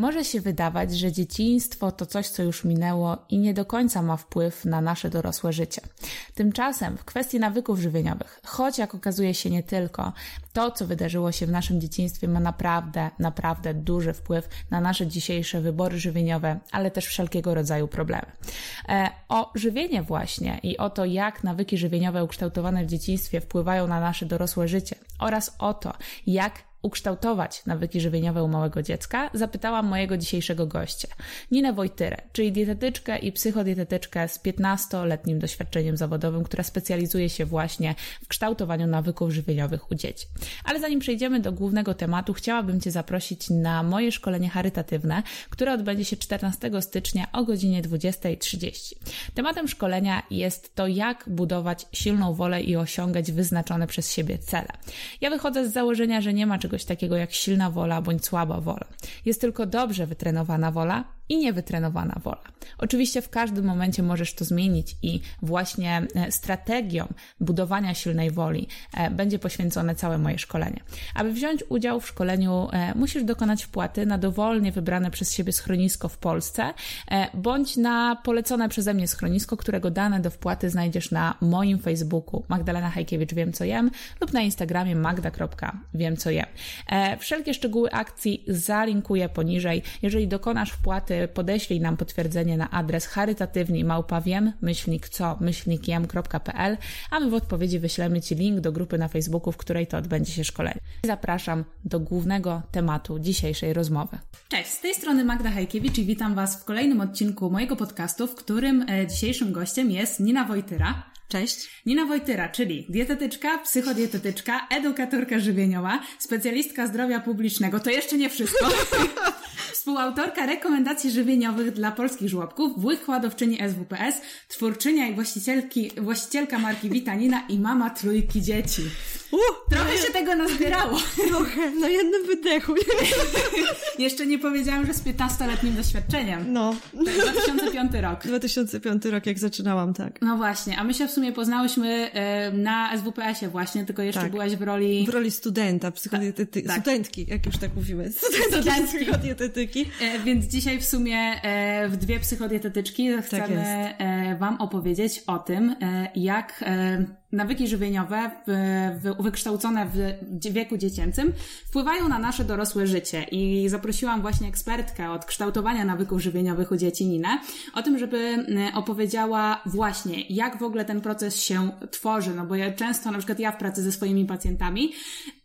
Może się wydawać, że dzieciństwo to coś, co już minęło i nie do końca ma wpływ na nasze dorosłe życie. Tymczasem w kwestii nawyków żywieniowych, choć jak okazuje się nie tylko, to co wydarzyło się w naszym dzieciństwie ma naprawdę, naprawdę duży wpływ na nasze dzisiejsze wybory żywieniowe, ale też wszelkiego rodzaju problemy. E, o żywienie właśnie i o to, jak nawyki żywieniowe ukształtowane w dzieciństwie wpływają na nasze dorosłe życie oraz o to, jak ukształtować nawyki żywieniowe u małego dziecka, zapytałam mojego dzisiejszego gościa, Ninę Wojtyrę, czyli dietetyczkę i psychodietetyczkę z 15-letnim doświadczeniem zawodowym, która specjalizuje się właśnie w kształtowaniu nawyków żywieniowych u dzieci. Ale zanim przejdziemy do głównego tematu, chciałabym Cię zaprosić na moje szkolenie charytatywne, które odbędzie się 14 stycznia o godzinie 20.30. Tematem szkolenia jest to, jak budować silną wolę i osiągać wyznaczone przez siebie cele. Ja wychodzę z założenia, że nie ma czegoś czegoś takiego jak silna wola bądź słaba wola. Jest tylko dobrze wytrenowana wola i niewytrenowana wola. Oczywiście w każdym momencie możesz to zmienić i właśnie e, strategią budowania silnej woli e, będzie poświęcone całe moje szkolenie. Aby wziąć udział w szkoleniu, e, musisz dokonać wpłaty na dowolnie wybrane przez siebie schronisko w Polsce bądź na polecone przeze mnie schronisko, którego dane do wpłaty znajdziesz na moim Facebooku Magdalena Hajkiewicz Wiem Co Jem lub na Instagramie magda.wiem co jem. Wszelkie szczegóły akcji zalinkuję poniżej. Jeżeli dokonasz wpłaty podeślij nam potwierdzenie na adres charytatywni małpawiem, myślnik co, myślnikiem.pl, a my w odpowiedzi wyślemy Ci link do grupy na Facebooku, w której to odbędzie się szkolenie. Zapraszam do głównego tematu dzisiejszej rozmowy. Cześć, z tej strony Magda Hajkiewicz i witam Was w kolejnym odcinku mojego podcastu, w którym e, dzisiejszym gościem jest Nina Wojtyra. Cześć. Nina Wojtyra, czyli dietetyczka, psychodietetyczka, edukatorka żywieniowa, specjalistka zdrowia publicznego. To jeszcze nie wszystko. Współautorka rekomendacji żywieniowych dla polskich żłobków, wykładowczyni SWPS, twórczynia i właścicielki, właścicielka marki Vitanina i mama trójki dzieci. Uh, Trochę no się tego nazbierało. Trochę, na jednym wydechu. Jeszcze nie powiedziałam, że z 15-letnim doświadczeniem. No. 2005 rok. 2005 rok, jak zaczynałam, tak. No właśnie, a my się w sumie poznałyśmy na SWPS-ie właśnie, tylko jeszcze tak. byłaś w roli... W roli studenta, psychodietetyki, tak. studentki, jak już tak mówimy. Studentki psychodietetyki. E, więc dzisiaj w sumie e, w dwie psychodietetyczki tak chcemy tak Wam opowiedzieć o tym, jak nawyki żywieniowe w, w, wykształcone w wieku dziecięcym wpływają na nasze dorosłe życie. I zaprosiłam właśnie ekspertkę od kształtowania nawyków żywieniowych u dzieci Ninę, o tym, żeby opowiedziała właśnie, jak w ogóle ten proces się tworzy. No bo ja często, na przykład ja w pracy ze swoimi pacjentami,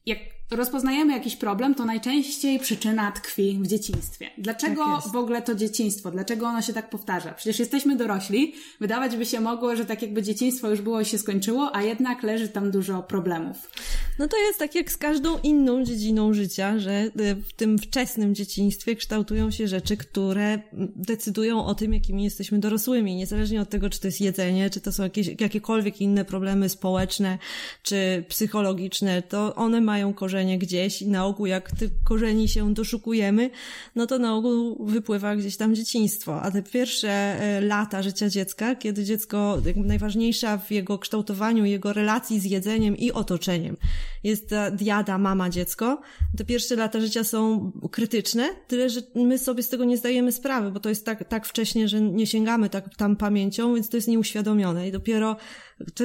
jak rozpoznajemy jakiś problem, to najczęściej przyczyna tkwi w dzieciństwie. Dlaczego tak w ogóle to dzieciństwo? Dlaczego ono się tak powtarza? Przecież jesteśmy dorośli, wydawać by się mogło, że tak jakby dzieciństwo już było i się skończyło, a jednak leży tam dużo problemów. No to jest tak jak z każdą inną dziedziną życia, że e, w tym wczesnym dzieciństwie kształtują się rzeczy, które decydują o tym, jakimi jesteśmy dorosłymi. Niezależnie od tego, czy to jest jedzenie, czy to są jakieś, jakiekolwiek inne problemy społeczne, czy psychologiczne, to one mają korzenie korzenie gdzieś i na ogół jak tych korzeni się doszukujemy, no to na ogół wypływa gdzieś tam dzieciństwo. A te pierwsze e, lata życia dziecka, kiedy dziecko, najważniejsza w jego kształtowaniu, jego relacji z jedzeniem i otoczeniem jest ta diada mama-dziecko, te pierwsze lata życia są krytyczne, tyle, że my sobie z tego nie zdajemy sprawy, bo to jest tak, tak wcześnie, że nie sięgamy tak tam pamięcią, więc to jest nieuświadomione. I dopiero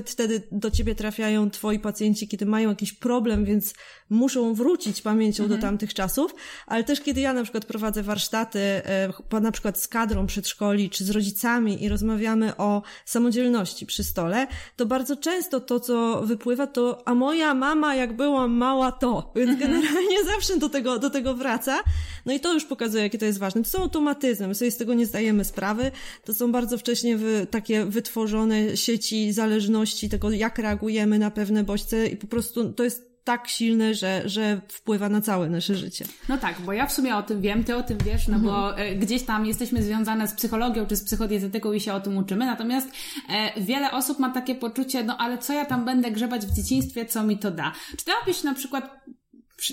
wtedy do ciebie trafiają twoi pacjenci, kiedy mają jakiś problem, więc muszą wrócić pamięcią mhm. do tamtych czasów, ale też kiedy ja na przykład prowadzę warsztaty, e, na przykład z kadrą przedszkoli, czy z rodzicami i rozmawiamy o samodzielności przy stole, to bardzo często to, co wypływa, to a moja mama, jak byłam mała, to. Więc mhm. generalnie zawsze do tego, do tego wraca. No i to już pokazuje, jakie to jest ważne. To są automatyzmy, my sobie z tego nie zdajemy sprawy. To są bardzo wcześnie wy, takie wytworzone sieci zależności tego, jak reagujemy na pewne bodźce i po prostu to jest tak silny, że, że wpływa na całe nasze życie. No tak, bo ja w sumie o tym wiem, ty o tym wiesz, no mhm. bo e, gdzieś tam jesteśmy związane z psychologią czy z psychodietetyką i się o tym uczymy, natomiast e, wiele osób ma takie poczucie, no ale co ja tam będę grzebać w dzieciństwie, co mi to da? Czy dałabyś na przykład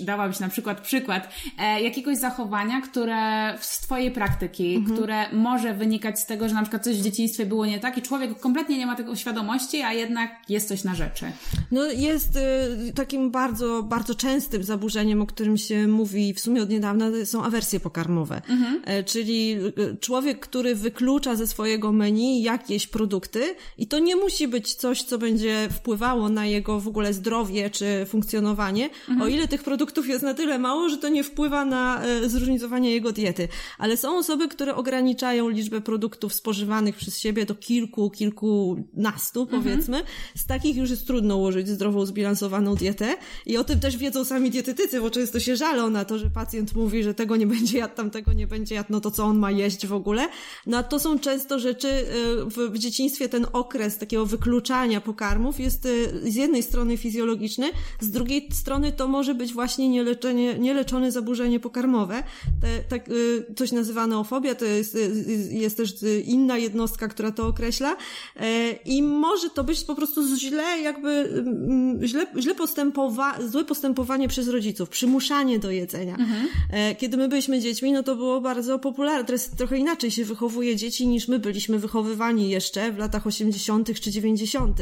dałabyś na przykład przykład e, jakiegoś zachowania, które z Twojej praktyki, mhm. które może wynikać z tego, że na przykład coś w dzieciństwie było nie tak i człowiek kompletnie nie ma tego świadomości, a jednak jest coś na rzeczy. No jest y, takim bardzo, bardzo częstym zaburzeniem, o którym się mówi w sumie od niedawna, są awersje pokarmowe. Mhm. E, czyli y, człowiek, który wyklucza ze swojego menu jakieś produkty i to nie musi być coś, co będzie wpływało na jego w ogóle zdrowie czy funkcjonowanie, mhm. o ile tych produktów jest na tyle mało, że to nie wpływa na e, zróżnicowanie jego diety. Ale są osoby, które ograniczają liczbę produktów spożywanych przez siebie do kilku, kilkunastu, mhm. powiedzmy. Z takich już jest trudno ułożyć zdrową, zbilansowaną dietę. I o tym też wiedzą sami dietetycy, bo często się żalą na to, że pacjent mówi, że tego nie będzie jadł, tamtego nie będzie jadł, no to co on ma jeść w ogóle. No a to są często rzeczy, e, w, w dzieciństwie ten okres takiego wykluczania pokarmów jest e, z jednej strony fizjologiczny, z drugiej strony to może być właśnie nieleczenie, nieleczone zaburzenie pokarmowe. Te, tak, y, coś nazywa neofobia, to jest, y, jest też inna jednostka, która to określa e, i może to być po prostu źle, jakby mm, źle, źle postępowa złe postępowanie przez rodziców, przymuszanie do jedzenia. Mhm. E, kiedy my byliśmy dziećmi, no to było bardzo popularne. Teraz trochę inaczej się wychowuje dzieci niż my byliśmy wychowywani jeszcze w latach 80. czy 90.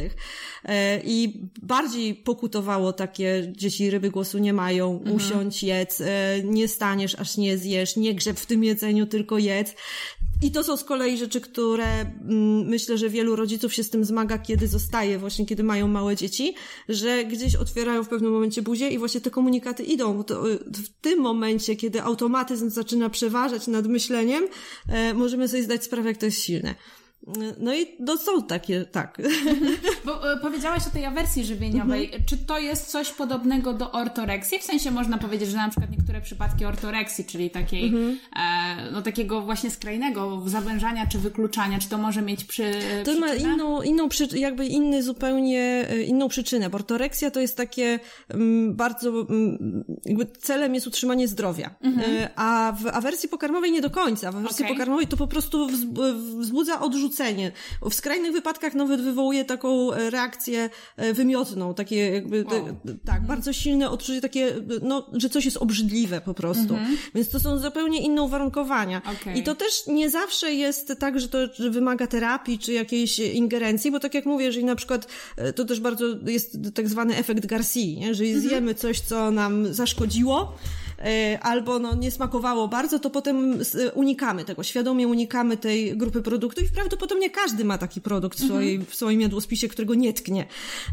E, I bardziej pokutowało takie dzieci ryby głosu nie mają, mhm. usiądź, jedz, e, nie staniesz, aż nie zjesz, nie grzeb w tym jedzeniu, tylko jedz. I to są z kolei rzeczy, które mm, myślę, że wielu rodziców się z tym zmaga, kiedy zostaje, właśnie kiedy mają małe dzieci, że gdzieś otwierają w pewnym momencie buzię i właśnie te komunikaty idą. Y, w tym momencie, kiedy automatyzm zaczyna przeważać nad myśleniem, e, możemy sobie zdać sprawę, jak to jest silne. No i no są takie, tak. Bo e, powiedziałaś o tej awersji żywieniowej. Mhm. Czy to jest coś podobnego do ortoreksji? W sensie można powiedzieć, że na przykład niektóre przypadki ortoreksji, czyli takiej, mhm. e, no takiego właśnie skrajnego zawężania czy wykluczania, czy to może mieć przy, To przyczynę? ma inną, inną jakby inny zupełnie, e, inną przyczynę. Bo ortoreksja to jest takie m, mm, bardzo, m, mm, jakby celem jest utrzymanie zdrowia. Mhm. E, a w awersji pokarmowej nie do końca. W awersji okay. pokarmowej to po prostu wzbudza odrzucenie odrzucenie. W skrajnych wypadkach nawet wywołuje taką e, reakcję e, wymiotną, takie jakby, wow. te, tak, mhm. bardzo silne odczucie takie, no, że coś jest obrzydliwe po prostu. Mhm. Więc to są zupełnie inne uwarunkowania. Okay. I to też nie zawsze jest tak, że to że wymaga terapii czy jakiejś ingerencji, bo tak jak mówię, jeżeli na przykład e, to też bardzo jest tak zwany efekt Garcia, nie? jeżeli mhm. zjemy coś, co nam zaszkodziło, albo no, nie smakowało bardzo, to potem unikamy tego, świadomie unikamy tej grupy produktów i prawdopodobnie każdy ma taki produkt w, mhm. swojej, w swoim jadłospisie, którego nie tknie.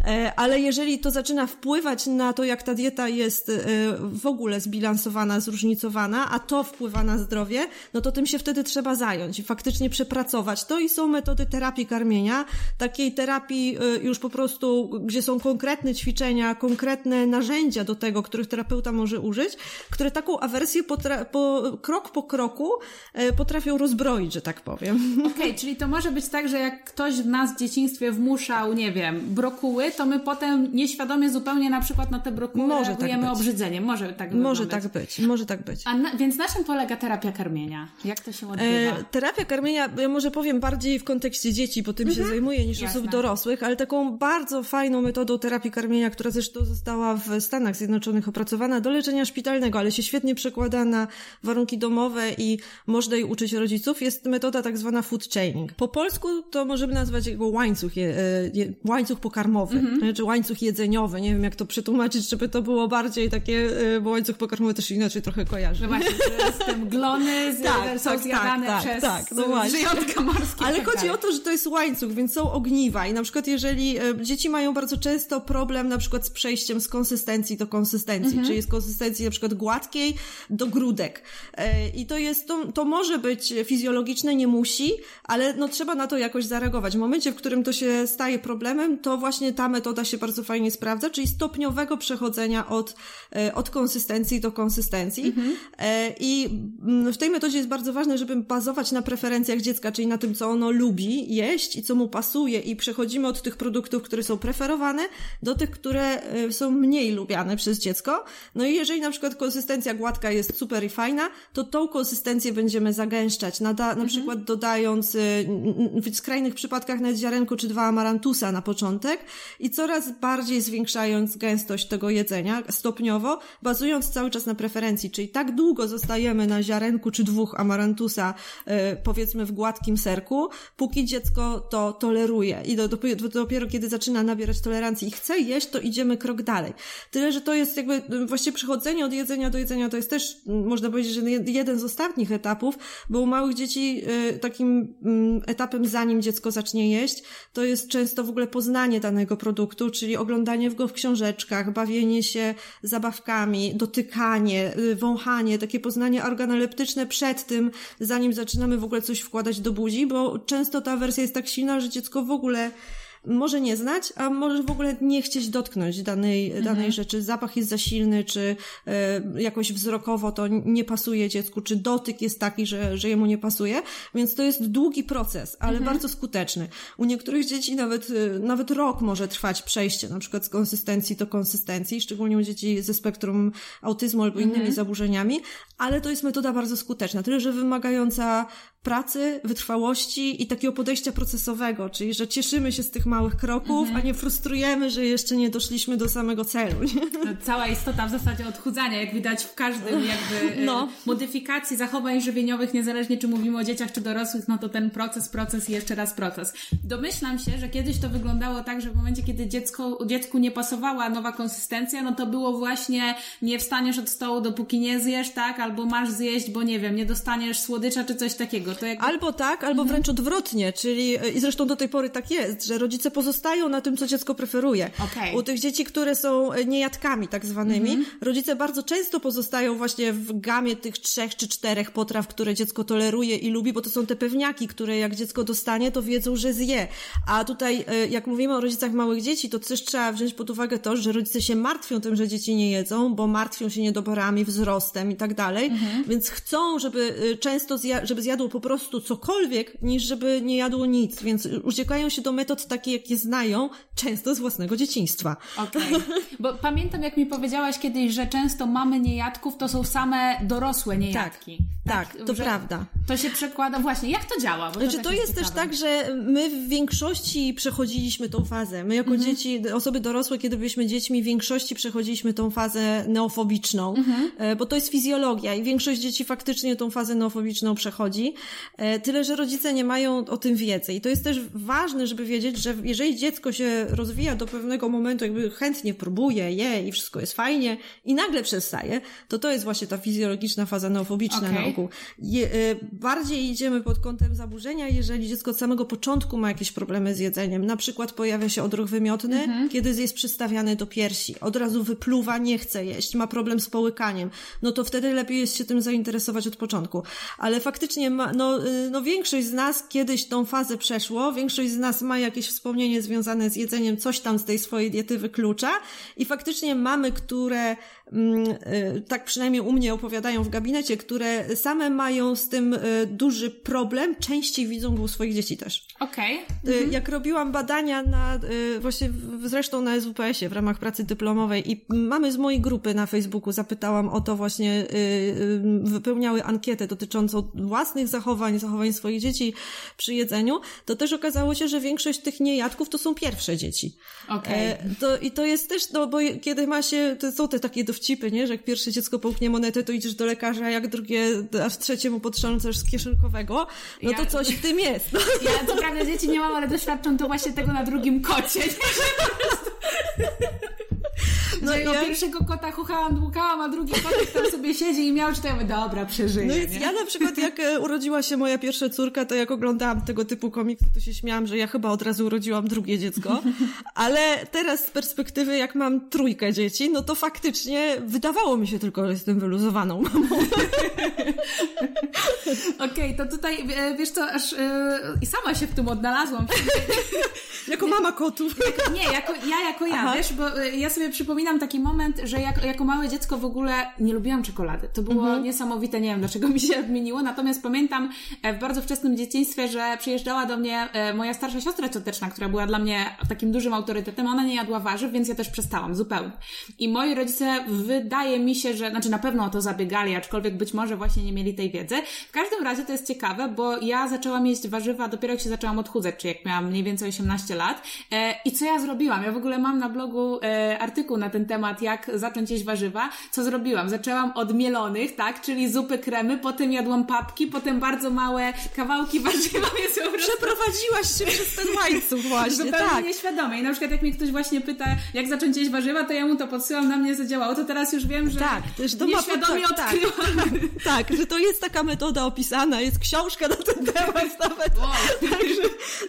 E, ale jeżeli to zaczyna wpływać na to, jak ta dieta jest w ogóle zbilansowana, zróżnicowana, a to wpływa na zdrowie, no to tym się wtedy trzeba zająć i faktycznie przepracować to i są metody terapii karmienia, takiej terapii już po prostu, gdzie są konkretne ćwiczenia, konkretne narzędzia do tego, których terapeuta może użyć, które taką awersję po, krok po kroku e, potrafią rozbroić, że tak powiem. Okej, okay, czyli to może być tak, że jak ktoś w nas w dzieciństwie wmuszał, nie wiem, brokuły, to my potem nieświadomie zupełnie na przykład na te brokuły może tak reagujemy tak obrzydzeniem. Może tak Może tak być, może tak być. A na, więc na czym polega terapia karmienia? Jak to się odbywa? E, terapia karmienia, ja może powiem bardziej w kontekście dzieci, bo tym mhm. się zajmuję, niż Jasne. osób dorosłych, ale taką bardzo fajną metodą terapii karmienia, która zresztą została w Stanach Zjednoczonych opracowana do leczenia szpitalnego, ale się świetnie przekłada na warunki domowe i można jej uczyć rodziców, jest metoda tak zwana food chaining. Po polsku to możemy nazwać jego łańcuch, je, je, łańcuch pokarmowy, -hmm. czy łańcuch jedzeniowy. Nie wiem, jak to przetłumaczyć, żeby to było bardziej takie, e, bo łańcuch pokarmowy też inaczej trochę kojarzy. No właśnie, z tym glony, z, tak, są tak, zjadane tak, przez tak, no właśnie. morskie. Ale tak chodzi o to, że to jest łańcuch, więc są ogniwa i na przykład jeżeli e, dzieci mają bardzo często problem na przykład z przejściem z konsystencji do konsystencji, -hmm. czyli z konsystencji na przykład gładkiej do grudek. E, I to jest, to, to może być fizjologiczne, nie musi, ale no trzeba na to jakoś zareagować. W momencie, w którym to się staje problemem, to właśnie ta metoda się bardzo fajnie sprawdza, czyli stopniowego przechodzenia od, e, od konsystencji do konsystencji. Mhm. E, I mm, w tej metodzie jest bardzo ważne, żeby bazować na preferencjach dziecka, czyli na tym, co ono lubi jeść i co mu pasuje i przechodzimy od tych produktów, które są preferowane, do tych, które są mniej lubiane przez dziecko. No i jeżeli na przykład konsystencja konsystencja gładka jest super i fajna, to tą konsystencję będziemy zagęszczać, na, na mhm. przykład dodając y, w skrajnych przypadkach nawet ziarenko czy dwa amarantusa na początek i coraz bardziej zwiększając gęstość tego jedzenia stopniowo, bazując cały czas na preferencji, czyli tak długo zostajemy na ziarenku czy dwóch amarantusa, y, powiedzmy w gładkim serku, póki dziecko to toleruje i do, dopiero, dopiero kiedy zaczyna nabierać tolerancji i chce jeść, to idziemy krok dalej. Tyle, że to jest jakby właśnie przechodzenie od jedzenia do jedzenia, to jest też, można powiedzieć, że jeden z ostatnich etapów, bo u małych dzieci y, takim mm, etapem, zanim dziecko zacznie jeść, to jest często w ogóle poznanie danego produktu, czyli oglądanie go w książeczkach, bawienie się zabawkami, dotykanie, y, wąchanie, takie poznanie organoleptyczne przed tym, zanim zaczynamy w ogóle coś wkładać do buzi, bo często ta wersja jest tak silna, że dziecko w ogóle może nie znać, a może w ogóle nie chcieć dotknąć danej, mhm. danej rzeczy. Zapach jest za silny, czy e, jakoś wzrokowo to nie pasuje dziecku, czy dotyk jest taki, że, że jemu nie pasuje. Więc to jest długi proces, ale mhm. bardzo skuteczny. U niektórych dzieci nawet, e, nawet rok może trwać przejście, na przykład z konsystencji do konsystencji, szczególnie u dzieci ze spektrum autyzmu albo innymi mhm. zaburzeniami, ale to jest metoda bardzo skuteczna, tyle że wymagająca pracy, wytrwałości i takiego podejścia procesowego, czyli że cieszymy się z tych małych kroków, mhm. a nie frustrujemy, że jeszcze nie doszliśmy do samego celu. Nie? Cała istota w zasadzie odchudzania, jak widać w każdym jakby e, no. modyfikacji zachowań żywieniowych, niezależnie czy mówimy o dzieciach czy dorosłych, no to ten proces, proces i jeszcze raz proces. Domyślam się, że kiedyś to wyglądało tak, że w momencie, kiedy dziecko, dziecku nie pasowała nowa konsystencja, no to było właśnie nie wstaniesz od stołu, dopóki nie zjesz, tak? Albo masz zjeść, bo nie wiem, nie dostaniesz słodycza czy coś takiego. Jakby... Albo tak, albo mhm. wręcz odwrotnie, czyli i zresztą do tej pory tak jest, że rodzice pozostają na tym, co dziecko preferuje. Okay. U tych dzieci, które są niejadkami tak zwanymi, mhm. rodzice bardzo często pozostają właśnie w gamie tych trzech czy czterech potraw, które dziecko toleruje i lubi, bo to są te pewniaki, które jak dziecko dostanie, to wiedzą, że zje. A tutaj, e, jak mówimy o rodzicach małych dzieci, to też trzeba wziąć pod uwagę to, że rodzice się martwią tym, że dzieci nie jedzą, bo martwią się niedoborami, wzrostem i tak dalej, mhm. więc chcą, żeby e, często zja żeby zjadło po prostu cokolwiek, niż żeby nie jadło nic, więc uciekają się do metod takich, jakie znają, często z własnego dzieciństwa. Okej. Okay. Bo pamiętam, jak mi powiedziałaś kiedyś, że często mamy niejadków to są same dorosłe niejadki. Tak, tak, tak to prawda. To się przekłada właśnie. Jak to działa? Bo znaczy, to, to jest, jest też tak, że my w większości przechodziliśmy tą fazę. My jako mhm. dzieci, osoby dorosłe, kiedy byliśmy dziećmi, w większości przechodziliśmy tą fazę neofobiczną, mhm. E, bo to jest fizjologia i większość dzieci faktycznie tą fazę neofobiczną przechodzi. E, tyle, że rodzice nie mają o tym wiedzy. I to jest też ważne, żeby wiedzieć, że jeżeli dziecko się rozwija do pewnego momentu, jakby chętnie próbuje, je i wszystko jest fajnie i nagle przestaje, to to jest właśnie ta fizjologiczna faza neofobiczna okay. na ogół. Je, e, bardziej idziemy pod kątem zaburzenia, jeżeli dziecko od samego początku ma jakieś problemy z jedzeniem. Na przykład pojawia się odruch wymiotny, mhm. kiedy jest przystawiany do piersi. Od razu wypluwa, nie chce jeść, ma problem z połykaniem. No to wtedy lepiej jest się tym zainteresować od początku. Ale faktycznie ma, no, y, no większość z nas kiedyś tą fazę przeszło, większość z nas ma jakieś wspomnienie związane z jedzeniem, coś tam z tej swojej diety wyklucza i faktycznie mamy, które tak przynajmniej u mnie opowiadają w gabinecie, które same mają z tym y, duży problem, częściej widzą go u swoich dzieci też. Okej. Okay. Mhm. Jak robiłam badania na, właśnie zresztą na SWPS-ie w ramach pracy dyplomowej i mamy z mojej grupy na Facebooku, zapytałam o to właśnie, y, wypełniały ankietę dotyczącą własnych zachowań, zachowań swoich dzieci przy jedzeniu, to też okazało się, że większość tych niejadków to są pierwsze dzieci. Okej. Okay. To, I to jest też, no bo kiedy ma się, to są te takie dowcipy, nie? Że jak pierwsze dziecko połknie monetę, to idziesz do lekarza, a jak drugie, aż trzeciemu potrząsasz z kieszonkowego, no ja, to coś w tym jest. No. Ja co prawda dzieci nie mam, ale doświadczam to właśnie tego na drugim kocie. No ja... pierwszego kota chuchałam, dłukałam, a drugi kotek tam sobie siedzi i miał, czy ja dobra, przeżyję. No więc ja na przykład jak e, urodziła się moja pierwsza córka, to jak oglądałam tego typu komiksy, to się śmiałam, że ja chyba od razu urodziłam drugie dziecko. Ale teraz z perspektywy, jak mam trójkę dzieci, no to faktycznie wydawało mi się tylko, że jestem wyluzowaną mamą. Okej, okay, to tutaj, e, wiesz co, aż yy, i sama się w tym odnalazłam. jako mama kotów. nie, jako, ja jako ja, Aha. wiesz, bo ja sobie przypominam taki moment, że jak, jako małe dziecko w ogóle nie lubiłam czekolady. To było mhm. niesamowite, nie wiem dlaczego mi się odmieniło, natomiast pamiętam e, w bardzo wczesnym dzieciństwie, że przyjeżdżała do mnie e, moja starsza siostra cioteczna, która była dla mnie takim dużym autorytetem. Ona nie jadła warzyw, więc ja też przestałam zupełnie. I moi rodzice, wydaje mi się, że, znaczy na pewno o to zabiegali, aczkolwiek być może właśnie nie mieli tej wiedzy. W każdym razie to jest ciekawe, bo ja zaczęłam jeść warzywa dopiero jak się zaczęłam odchudzać, czyli jak miałam mniej więcej 18 lat. E, I co ja zrobiłam? Ja w ogóle mam na blogu artykuł na ten temat, jak zacząć jeść warzywa. Co zrobiłam? Zaczęłam od mielonych, tak, czyli zupy kremy, potem jadłam papki, potem bardzo małe kawałki warzywa. Więc po prostu... Przeprowadziłaś się przez ten łańcuch właśnie, Zupełnie tak. nieświadomie. I na przykład jak mnie ktoś właśnie pyta, jak zacząć jeść warzywa, to ja mu to podsyłam, na mnie zadziałało. To teraz już wiem, że tak, też to nieświadomie ma, tak, odkryłam. Tak, tak, że to jest taka metoda opisana, jest książka na ten temat nawet. Wow. Także,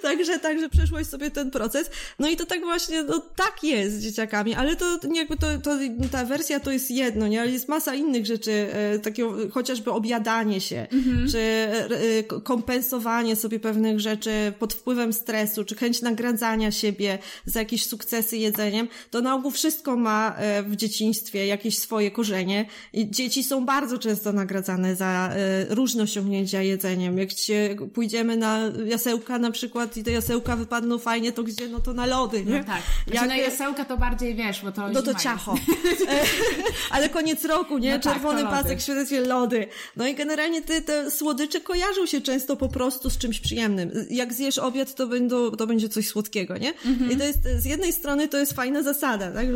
także, także przeszłaś sobie ten proces. No i to tak właśnie, no tak jest z dzieciakami, ale to jakby to, to ta wersja to jest jedno, nie? Ale jest masa innych rzeczy, e, takiego chociażby objadanie się, mhm. czy e, kompensowanie sobie pewnych rzeczy pod wpływem stresu, czy chęć nagradzania siebie za jakieś sukcesy jedzeniem. To na ogół wszystko ma e, w dzieciństwie jakieś swoje korzenie i dzieci są bardzo często nagradzane za e, różne osiągnięcia jedzeniem. Jak się pójdziemy na jasełka na przykład i te jasełka wypadną fajnie, to gdzie? No to na lody, nie? No tak. Znaczy Jak... na jasełka to bardziej wiesz, bo to No to ciacho. Ale koniec roku, nie? No tak, Czerwony tak, pasek, świetnie lody. No i generalnie te, te słodycze kojarzą się często po prostu z czymś przyjemnym. Jak zjesz obiad, to, będą, to będzie coś słodkiego, nie? Mhm. I to jest, z jednej strony to jest fajna zasada, tak?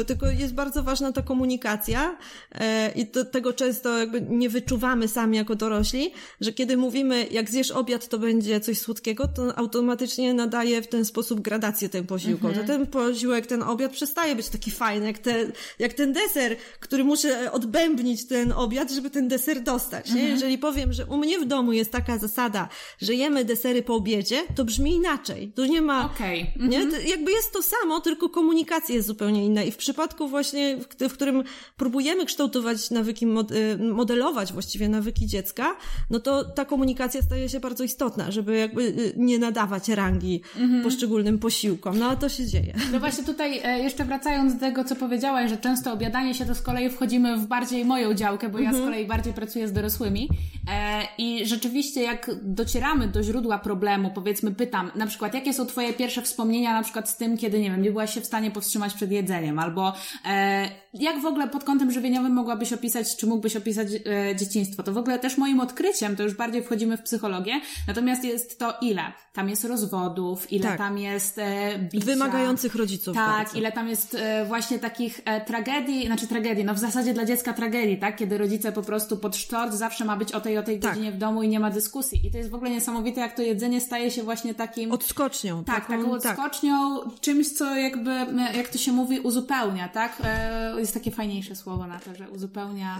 Y, tylko jest bardzo ważna ta komunikacja e, i to, tego często jakby nie wyczuwamy sami jako dorośli, że kiedy mówimy, jak zjesz obiad, to będzie coś słodkiego, to automatycznie nadaje w ten sposób gradację ten posiłku. Mhm. To ten posiłek, ten obiad przestaje być taki fajny, jak, te, jak ten deser, który muszę odbębnić ten obiad, żeby ten deser dostać. Nie? Mhm. Jeżeli powiem, że u mnie w domu jest taka zasada, że jemy desery po obiedzie, to brzmi inaczej. To nie ma... Okay. Nie? Mhm. Jakby jest to samo, tylko komunikacja jest zupełnie inna. I w przypadku właśnie, w, w którym próbujemy kształtować nawyki, y, modelować właściwie nawyki dziecka, no to ta komunikacja staje się bardzo istotna, żeby jakby y, nie nadawać rangi mhm. poszczególnym posiłkom. No a to się dzieje. No właśnie tutaj e, jeszcze wracając do tego, co powiedziałaś, że często obiadanie się, to z kolei wchodzimy w bardziej moją działkę, bo ja z mhm. kolei bardziej pracuję z dorosłymi e, i rzeczywiście jak docieramy do źródła problemu, powiedzmy pytam, na przykład jakie są Twoje pierwsze wspomnienia na przykład z tym, kiedy, nie wiem, nie byłaś się w stanie powstrzymać przed jedzeniem, albo e, jak w ogóle pod kątem żywieniowym mogłabyś opisać, czy mógłbyś opisać e, dzieciństwo? To w ogóle też moim odkryciem, to już bardziej wchodzimy w psychologię, natomiast jest to ile? Tam jest rozwodów, ile tak. tam jest e, bicia. Wymagających rodziców. Tak, bardzo. ile tam jest właśnie takich e, tragedii, znaczy tragedii, no w zasadzie dla dziecka tragedii, tak? Kiedy rodzice po prostu pod sztort zawsze ma być o tej o tej tak. godzinie w domu i nie ma dyskusji. I to jest w ogóle niesamowite, jak to jedzenie staje się właśnie takim... Odskocznią. Tak, taką, taką tak. odskocznią, tak. czymś, co jakby, jak to się mówi, uzupełnia, tak? E, jest takie fajniejsze słowo na to, że uzupełnia,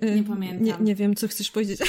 e, nie pamiętam. Nie, nie wiem, co chcesz powiedzieć.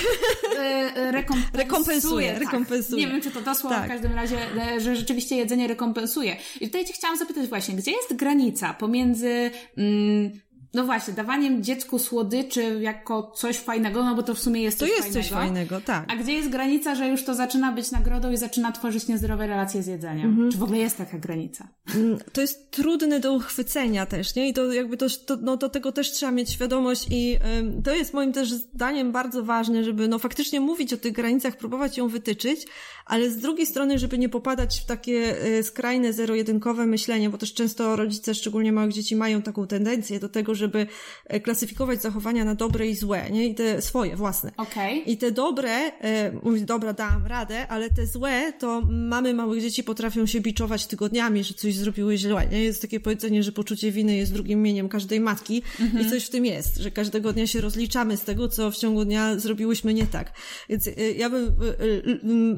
rekompensuje. Rekompensuje, tak. rekompensuje. Nie wiem, czy to to słowo tak. w każdym razie, że rzeczywiście jedzenie rekompensuje. I tutaj Cię chciałam zapytać właśnie, gdzie jest granica pomiędzy mm, no właśnie, dawaniem dziecku słodyczy jako coś fajnego, no bo to w sumie jest coś To jest fajnego. coś fajnego, tak. A gdzie jest granica, że już to zaczyna być nagrodą i zaczyna tworzyć niezdrowe relacje z jedzeniem? Mhm. Czy w ogóle jest taka granica? Mm, to jest trudne do uchwycenia też, nie? I to jakby to, to no do tego też trzeba mieć świadomość i ym, to jest moim też zdaniem bardzo ważne, żeby no faktycznie mówić o tych granicach, próbować ją wytyczyć, ale z drugiej strony, żeby nie popadać w takie y, skrajne, zero-jedynkowe myślenie, bo też często rodzice, szczególnie małych dzieci, mają taką tendencję do tego, żeby e, klasyfikować zachowania na dobre i złe, nie? I te swoje, własne. Okay. I te dobre, e, mówić, dobra, dam radę, ale te złe, to mamy małych dzieci potrafią się biczować tygodniami, że coś zrobiły źle, nie? Jest takie powiedzenie, że poczucie winy jest drugim mieniem każdej matki mhm. i coś w tym jest, że każdego dnia się rozliczamy z tego, co w ciągu dnia zrobiłyśmy nie tak. Więc e, ja bym,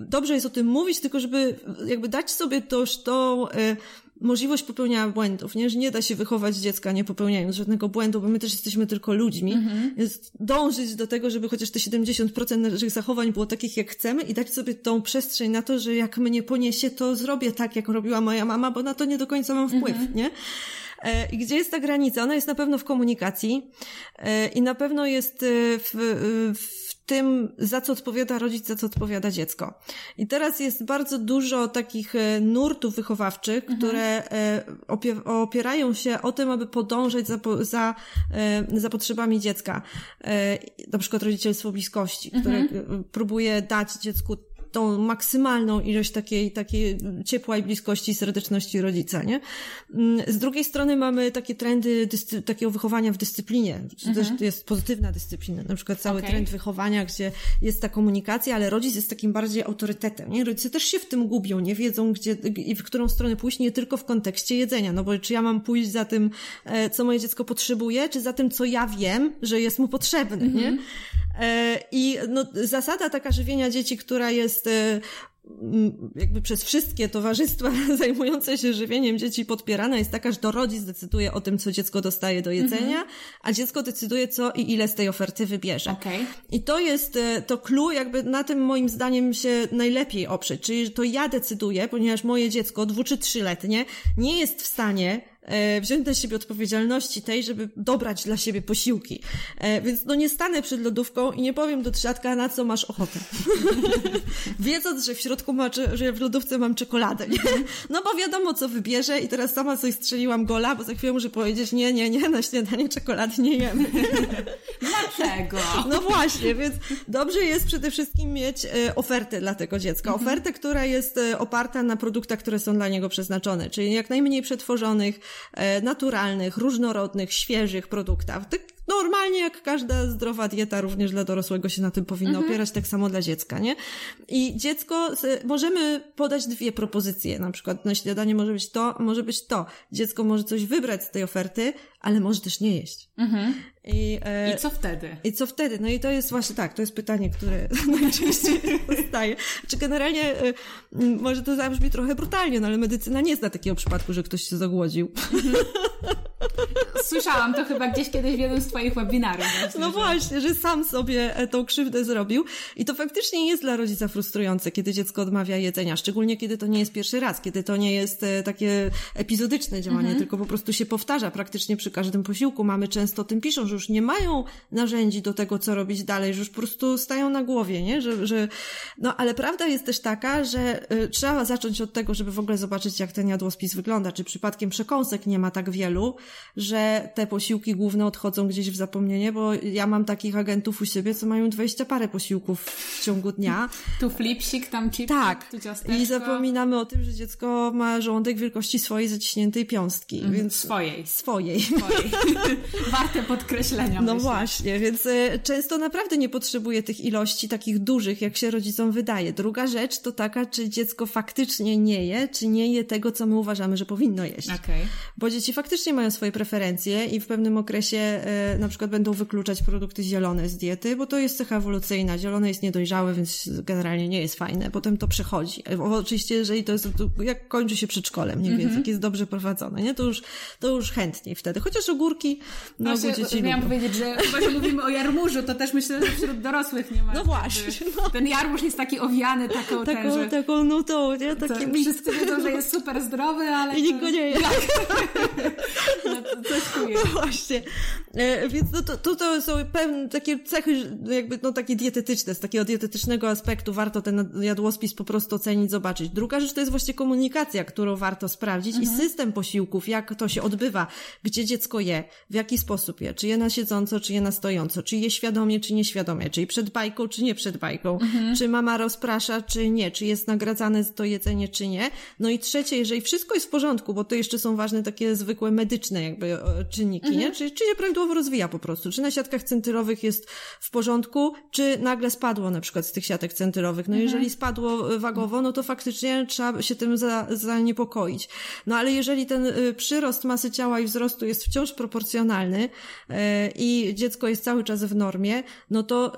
dobrze jest o tym mówić, tylko żeby jakby dać sobie też tą możliwość popełniania błędów, nie? Że nie da się wychować dziecka nie popełniając żadnego błędu, bo my też jesteśmy tylko ludźmi. Mhm. Więc dążyć do tego, żeby chociaż te 70% naszych zachowań było takich, jak chcemy i dać sobie tą przestrzeń na to, że jak mnie poniesie, to zrobię tak, jak robiła moja mama, bo na to nie do końca mam wpływ, mhm. nie? E, I gdzie jest ta granica? Ona jest na pewno w komunikacji e, i na pewno jest e, w, w tym, za co odpowiada rodzic, za co odpowiada dziecko. I teraz jest bardzo dużo takich e, nurtów wychowawczych, mhm. które e, opierają się o tym, aby podążać za, za, e, za potrzebami dziecka. Na przykład rodzicielstwo bliskości, które mhm. próbuje dać dziecku tą maksymalną ilość takiej, takiej ciepła i bliskości i serdeczności rodzica, nie? Mm, z drugiej strony mamy takie trendy takiego wychowania w dyscyplinie. Mhm. Też jest pozytywna dyscyplina. Na przykład cały okay. trend wychowania, gdzie jest ta komunikacja, ale rodzic jest takim bardziej autorytetem, nie? Rodzice też się w tym gubią, nie wiedzą, gdzie i w którą stronę pójść, nie tylko w kontekście jedzenia, no bo czy ja mam pójść za tym, e, co moje dziecko potrzebuje, czy za tym, co ja wiem, że jest mu potrzebne, nie? Mhm. E, I no, zasada taka żywienia dzieci, która jest e, jakby przez wszystkie towarzystwa zajmujące się żywieniem dzieci podpierana jest taka, że to rodzic decyduje o tym, co dziecko dostaje do jedzenia, mm-hmm. a dziecko decyduje, co i ile z tej oferty wybierze. Okay. I to jest e, to clue, jakby na tym moim zdaniem się najlepiej oprzeć, czyli to ja decyduję, ponieważ moje dziecko, dwu czy trzyletnie, nie jest w stanie E, wziąć na siebie odpowiedzialności tej, żeby dobrać dla siebie posiłki. E, więc no nie stanę przed lodówką i nie powiem do trzatka, na co masz ochotę. Wiedząc, że w środku ma, że w lodówce mam czekoladę, nie? No bo wiadomo, co wybierze i teraz sama coś strzeliłam gola, bo za chwilę muszę powiedzieć, nie, nie, nie, na śniadanie czekolady nie jemy. Dlaczego? No właśnie, więc dobrze jest przede wszystkim mieć e, ofertę dla tego dziecka. Mhm. Ofertę, która jest oparta na produktach, które są dla niego przeznaczone, czyli jak najmniej przetworzonych, E, naturalnych, różnorodnych, świeżych produktach. Tak normalnie jak każda zdrowa dieta również dla dorosłego się na tym powinna mhm. opierać, tak samo dla dziecka, nie? I dziecko, możemy podać dwie propozycje, na przykład na śniadanie może być to, może być to. Dziecko może coś wybrać z tej oferty, ale może też nie jeść. Mhm. I, e, I co wtedy? I co wtedy? No i to jest właśnie tak, to jest pytanie, które najczęściej powstaje. Czy generalnie, e, może to zabrzmi trochę brutalnie, no ale medycyna nie zna takiego przypadku, że ktoś się zagłodził. Mhm. Słyszałam to chyba gdzieś kiedyś w jednym z Twoich webinarów. Właśnie, no że... właśnie, że sam sobie e, tą krzywdę zrobił. I to faktycznie jest dla rodzica frustrujące, kiedy dziecko odmawia jedzenia, szczególnie kiedy to nie jest pierwszy raz, kiedy to nie jest e, takie epizodyczne działanie, mhm. tylko po prostu się powtarza praktycznie przy każdym posiłku. Mamy często o tym piszą, że już nie mają narzędzi do tego, co robić dalej, że już po prostu stają na głowie, nie? Że, że... No ale prawda jest też taka, że y, trzeba zacząć od tego, żeby w ogóle zobaczyć, jak ten jadłospis wygląda, czy przypadkiem przekąsek nie ma tak wielu, że te posiłki główne odchodzą gdzieś w zapomnienie, bo ja mam takich agentów u siebie, co mają dwadzieścia parę posiłków w ciągu dnia. Tu flipsik, tam chipsik, tak. tu ciasteczko. I zapominamy o tym, że dziecko ma żołądek wielkości swojej zaciśniętej piąstki, mm, więc... Swojej. Swojej. swojej. Warte podkreślenia. No myślę. właśnie, więc y, często naprawdę nie potrzebuje tych ilości takich dużych, jak się rodzicom wydaje. Druga rzecz to taka, czy dziecko faktycznie nie je, czy nie je tego, co my uważamy, że powinno jeść. Okay. Bo dzieci faktycznie mają swoje preferencje i w pewnym okresie e, na przykład będą wykluczać produkty zielone z diety, bo to jest cecha ewolucyjna. Zielone jest niedojrzałe, więc generalnie nie jest fajne. Potem to przechodzi. E, oczywiście, jeżeli to jest, jak kończy się przedszkolem, nie? Więc mm -hmm. jak jest dobrze prowadzone, nie? To już, to już chętniej wtedy. Chociaż ogórki, no, no dzieci Miałam lubią. powiedzieć, że chyba, że mówimy o jarmużu, to też myślę, że wśród dorosłych nie ma. No właśnie. No. Ten jarmuż jest taki owiany taką, taką, ten, że... taką nutą, nie? Takim... Wszyscy wiedzą, że jest super zdrowy, ale... I nikt go nie je. No, coś. No właśnie. E, więc no to, to, to są pewne takie cechy, jakby no takie dietetyczne, z takiego dietetycznego aspektu warto ten jadłospis po prostu ocenić, zobaczyć. Druga rzecz to jest właśnie komunikacja, którą warto sprawdzić mhm. i system posiłków, jak to się odbywa, gdzie dziecko je, w jaki sposób je, czy je na siedząco, czy je na stojąco, czy je świadomie, czy nieświadomie, czyli przed bajką, czy nie przed bajką, mhm. czy mama rozprasza, czy nie, czy jest nagradzane to jedzenie, czy nie. No i trzecie, jeżeli wszystko jest w porządku, bo to jeszcze są ważne takie zwykłe medyczne jakby czynniki, mhm. nie? Czy, czy się prawidłowo rozwija po prostu? Czy na siatkach centylowych jest w porządku, czy nagle spadło na przykład z tych siatek centylowych? No mhm. jeżeli spadło wagowo, no to faktycznie trzeba się tym za, zaniepokoić. No ale jeżeli ten y, przyrost masy ciała i wzrostu jest wciąż proporcjonalny i dziecko jest cały czas w normie, no to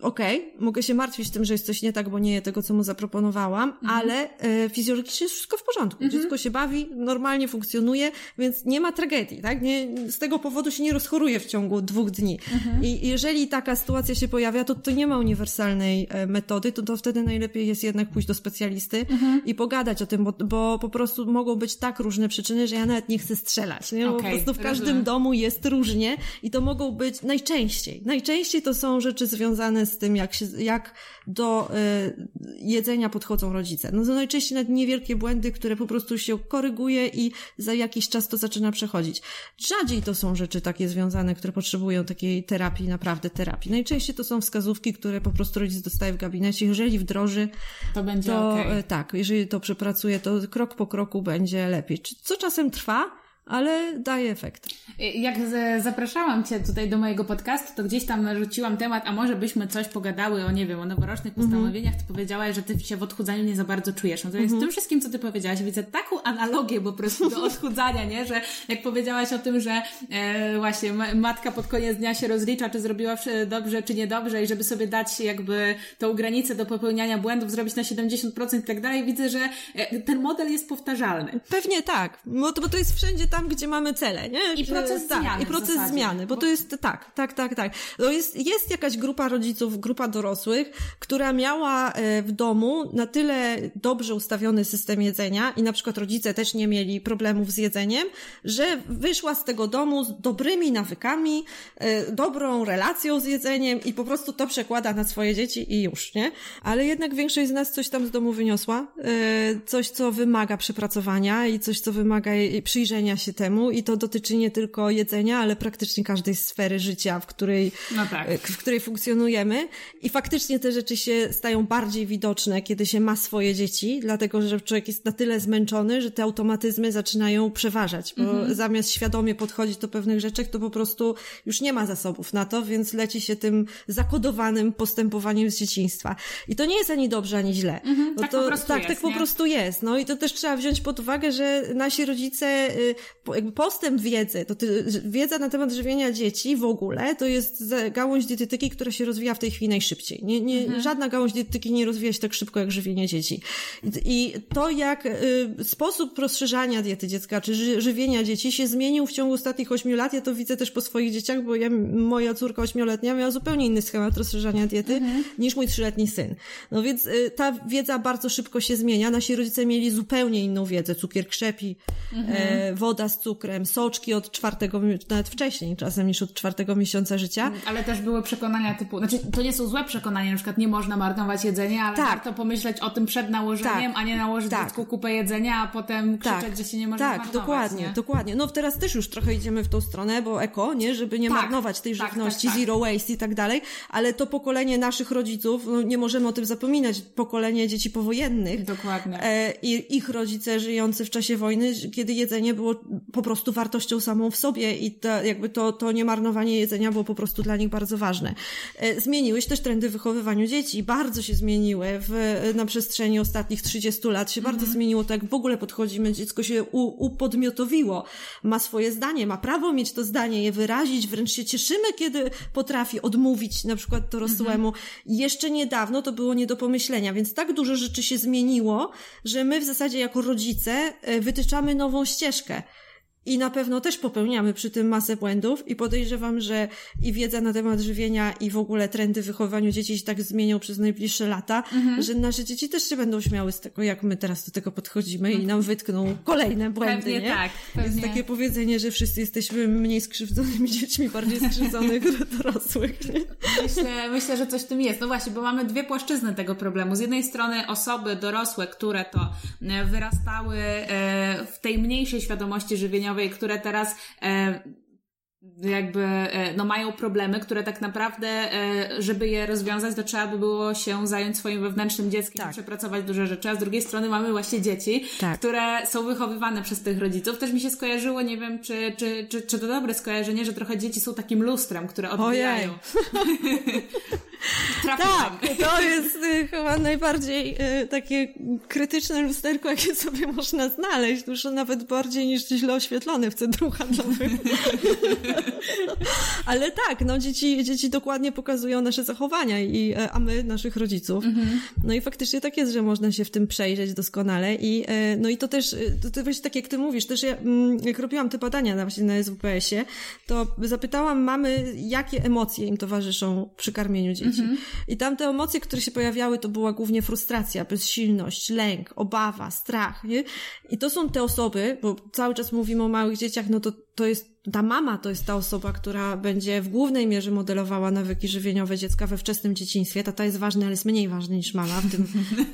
okej, okay, mogę się martwić tym, że jest coś nie tak, bo nie je tego, co mu zaproponowałam, mhm. ale yy, fizjologicznie jest wszystko w porządku. Mhm. Dziecko się bawi, normalnie funkcjonuje, więc nie ma tragedii, tak? Nie, z tego powodu się nie rozchoruje w ciągu dwóch dni. Mhm. I jeżeli taka sytuacja się pojawia, to to nie ma uniwersalnej e, metody, to, to wtedy najlepiej jest jednak pójść do specjalisty mhm. i pogadać o tym, bo, bo po prostu mogą być tak różne przyczyny, że ja nawet nie chcę strzelać. Nie? Okay, po prostu w każdym rozumiem. domu jest różnie i to mogą być najczęściej. Najczęściej to są rzeczy związane związane z tym, jak, się, jak do y, jedzenia podchodzą rodzice. No to najczęściej nawet niewielkie błędy, które po prostu się koryguje i za jakiś czas to zaczyna przechodzić. Rzadziej to są rzeczy takie związane, które potrzebują takiej terapii, naprawdę terapii. Najczęściej to są wskazówki, które po prostu rodzic dostaje w gabinecie. Jeżeli wdroży, to będzie to okay. tak, jeżeli to przepracuje, to krok po kroku będzie lepiej. Co czasem trwa, ale daje efekt. Jak zapraszałam Cię tutaj do mojego podcastu, to gdzieś tam rzuciłam temat, a może byśmy coś pogadały o, nie wiem, o noworocznych mhm. postanowieniach, mm -hmm. to powiedziałaś, że Ty się w odchudzaniu nie za bardzo czujesz. No to jest mm -hmm. tym wszystkim, co Ty powiedziałaś, widzę taką analogię po prostu do odchudzania, nie? Że jak powiedziałaś o tym, że e, właśnie matka pod koniec dnia się rozlicza, czy zrobiła dobrze, czy niedobrze i żeby sobie dać jakby tą granicę do popełniania błędów, zrobić na 70% i tak dalej, widzę, że e, ten model jest powtarzalny. Pewnie tak, bo to, bo to jest wszędzie tam, gdzie mamy cele, nie? I proces tak, zmiany. I proces zmiany, bo, bo, to jest tak, tak, tak, tak. To jest, jest jakaś grupa rodziców, grupa dorosłych, która miała e, w domu na tyle dobrze ustawiony system jedzenia i na przykład rodzice też nie mieli problemów z jedzeniem, że wyszła z tego domu z dobrymi nawykami, e, dobrą relacją z jedzeniem i po prostu to przekłada na swoje dzieci i już, nie? Ale jednak większość z nas coś tam z domu wyniosła, e, coś, co wymaga przepracowania i coś, co wymaga przyjrzenia się temu i to dotyczy nie tylko jedzenia, ale praktycznie każdej sfery życia, w której, no tak. E, w której funkcjonujemy. I faktycznie te rzeczy się stają bardziej widoczne, kiedy się ma swoje dzieci, dlatego że człowiek jest na tyle zmęczony, że te automatyzmy zaczynają przeważać, bo mhm. zamiast świadomie podchodzić do pewnych rzeczy, to po prostu już nie ma zasobów na to, więc leci się tym zakodowanym postępowaniem z dzieciństwa. I to nie jest ani dobrze, ani źle. Mhm, tak to, po prostu tak, jest, tak po prostu jest. No i to też trzeba wziąć pod uwagę, że nasi rodzice y, jakby postęp wiedzy, to ty, wiedza na temat żywienia dzieci w ogóle, to jest gałąź dietetyki, która się rozwija w tej chwili najszybciej. Nie, nie, mhm. Żadna gałąź dietetyki nie rozwija się tak szybko jak żywienie dzieci. I, to, jak y, sposób rozszerzania diety dziecka, czy ży, żywienia dzieci się zmienił w ciągu ostatnich ośmiu lat, ja to widzę też po swoich dzieciach, bo ja, moja córka ośmioletnia miała zupełnie inny schemat rozszerzania diety mhm. niż mój trzyletni syn. No więc y, ta wiedza bardzo szybko się zmienia. Nasi rodzice mieli zupełnie inną wiedzę. Cukier krzepi, mhm. e, woda z cukrem, soczki od czwartego, nawet wcześniej czasem niż od czwartego miesiąca życia. Mm, ale też były przekonania typu, znaczy to nie są złe przekonania, na przykład nie można marnować jedzenia, ale tak. warto pomyśleć o tym przed nałożeniem, tak. a nie nałożyć tak. dziecku kupę jedzenia, a potem krzyczeć, tak. że się nie może tak, marnować. Tak, dokładnie, nie? dokładnie. No teraz też już trochę idziemy w tą stronę, bo eko, nie, żeby nie tak. marnować tej tak, żywności, zero waste i tak dalej, ale to pokolenie naszych rodziców, no nie możemy o tym zapominać, pokolenie dzieci powojennych. Dokładnie. E, I ich rodzice żyjący w czasie wojny, kiedy jedzenie było po prostu wartością samą w sobie i to, jakby to, to niemarnowanie jedzenia było po prostu dla nich bardzo ważne. E, zmieniły się też trendy w wychowywaniu dzieci. Bardzo się zmieniły w, na przestrzeni ostatnich 30 lat. Się bardzo mhm. zmieniło to, jak w ogóle podchodzimy. Dziecko się u, upodmiotowiło. Ma swoje zdanie, ma prawo mieć to zdanie, je wyrazić. Wręcz się cieszymy, kiedy potrafi odmówić na przykład dorosłemu. Mhm. Jeszcze niedawno to było nie do pomyślenia, więc tak dużo rzeczy się zmieniło, że my w zasadzie jako rodzice e, wytyczamy nową ścieżkę. I na pewno też popełniamy przy tym masę błędów i podejrzewam, że i wiedza na temat żywienia i w ogóle trendy w wychowywaniu dzieci się tak zmienią przez najbliższe lata, mhm. że nasze dzieci też się będą śmiały z tego, jak my teraz do tego podchodzimy i nam wytkną kolejne błędy, pewnie nie? tak. Pewnie. Jest takie powiedzenie, że wszyscy jesteśmy mniej skrzywdzonymi dziećmi, bardziej skrzywdzonych dorosłych, nie? Myślę, myślę, że coś w tym jest. No właśnie, bo mamy dwie płaszczyzny tego problemu. Z jednej strony osoby dorosłe, które to e, wyrastały e, w tej mniejszej świadomości które teraz e, jakby e, no mają problemy, które tak naprawdę, e, żeby je rozwiązać, to trzeba by było się zająć swoim wewnętrznym dzieckiem tak. przepracować duże rzeczy, a z drugiej strony mamy właśnie dzieci, tak. które są wychowywane przez tych rodziców. Też mi się skojarzyło, nie wiem, czy, czy, czy, czy to dobre skojarzenie, że trochę dzieci są takim lustrem, które odbijają. tak, to jest y, chyba najbardziej y, takie krytyczne lusterko, jakie sobie można znaleźć. Już nawet bardziej niż źle oświetlone w centrum handlowym. Ale tak, no dzieci, dzieci dokładnie pokazują nasze zachowania, i, e, a my naszych rodziców. Mhm. No i faktycznie tak jest, że można się w tym przejrzeć doskonale i no i to też, to, to właśnie tak jak ty mówisz, też ja, mm, jak robiłam te badania na, właśnie na SWPS-ie, to zapytałam mamy, jakie emocje im towarzyszą przy karmieniu dzieci. Mhm. I tam te emocje, które się pojawiały, to była głównie frustracja, bezsilność, lęk, obawa, strach, nie? I to są te osoby, bo cały czas mówimy o małych dzieciach, no to to jest ta mama to jest ta osoba, która będzie w głównej mierze modelowała nawyki żywieniowe dziecka we wczesnym dzieciństwie. Tata jest ważny, ale jest mniej ważny niż mama w tym,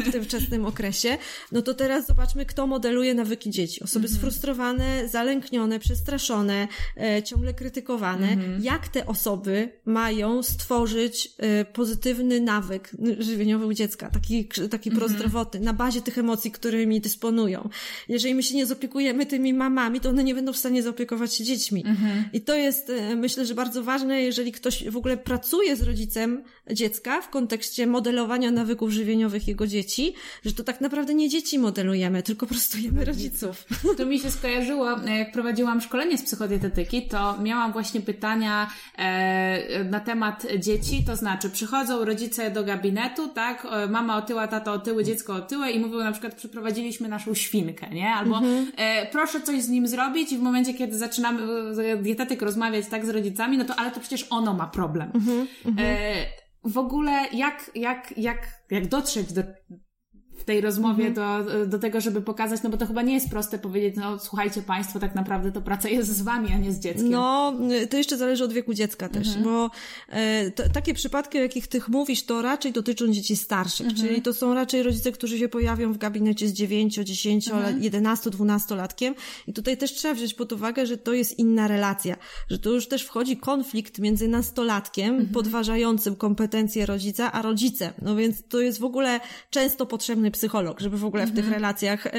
w tym wczesnym okresie. No to teraz zobaczmy, kto modeluje nawyki dzieci. Osoby mhm. sfrustrowane, zalęknione, przestraszone, e, ciągle krytykowane. Mhm. Jak te osoby mają stworzyć e, pozytywny nawyk żywieniowy u dziecka, taki, taki mhm. prozdrowotny, na bazie tych emocji, którymi dysponują. Jeżeli my się nie zaopiekujemy tymi mamami, to one nie będą w stanie zaopiekować się dziećmi. Mhm. I to jest, e, myślę, że bardzo ważne, jeżeli ktoś w ogóle pracuje z rodzicem dziecka w kontekście modelowania nawyków żywieniowych jego dzieci, że to tak naprawdę nie dzieci modelujemy, tylko prostujemy rodziców. To mi się skojarzyło, jak prowadziłam szkolenie z psychodietetyki, to miałam właśnie pytania e, na temat dzieci, to znaczy przychodzą rodzice do gabinetu, tak, mama otyła, tato otyły, dziecko otyłe i mówią na przykład przyprowadziliśmy naszą świnkę, nie? Albo mhm. e, proszę coś z nim zrobić i w momencie, kiedy zaczynamy e, dietetyk rozmawiać tak z rodzicami, no to ale to przecież ono ma problem. Mhm. Mhm. E, w ogóle jak, jak, jak, jak dotrzeć do tej rozmowie mhm. do, do tego, żeby pokazać, no bo to chyba nie jest proste powiedzieć, no słuchajcie Państwo, tak naprawdę to praca jest z Wami, a nie z dzieckiem. No, to jeszcze zależy od wieku dziecka też, mhm. bo e, to, takie przypadki, o jakich Ty mówisz, to raczej dotyczą dzieci starszych, mhm. czyli to są raczej rodzice, którzy się pojawią w gabinecie z 9, 10, mhm. 11, 12 latkiem i tutaj też trzeba wziąć pod uwagę, że to jest inna relacja, że tu już też wchodzi konflikt między nastolatkiem, mhm. podważającym kompetencje rodzica, a rodzicem, no więc to jest w ogóle często psycholog, żeby w ogóle w tych mhm. relacjach y, y,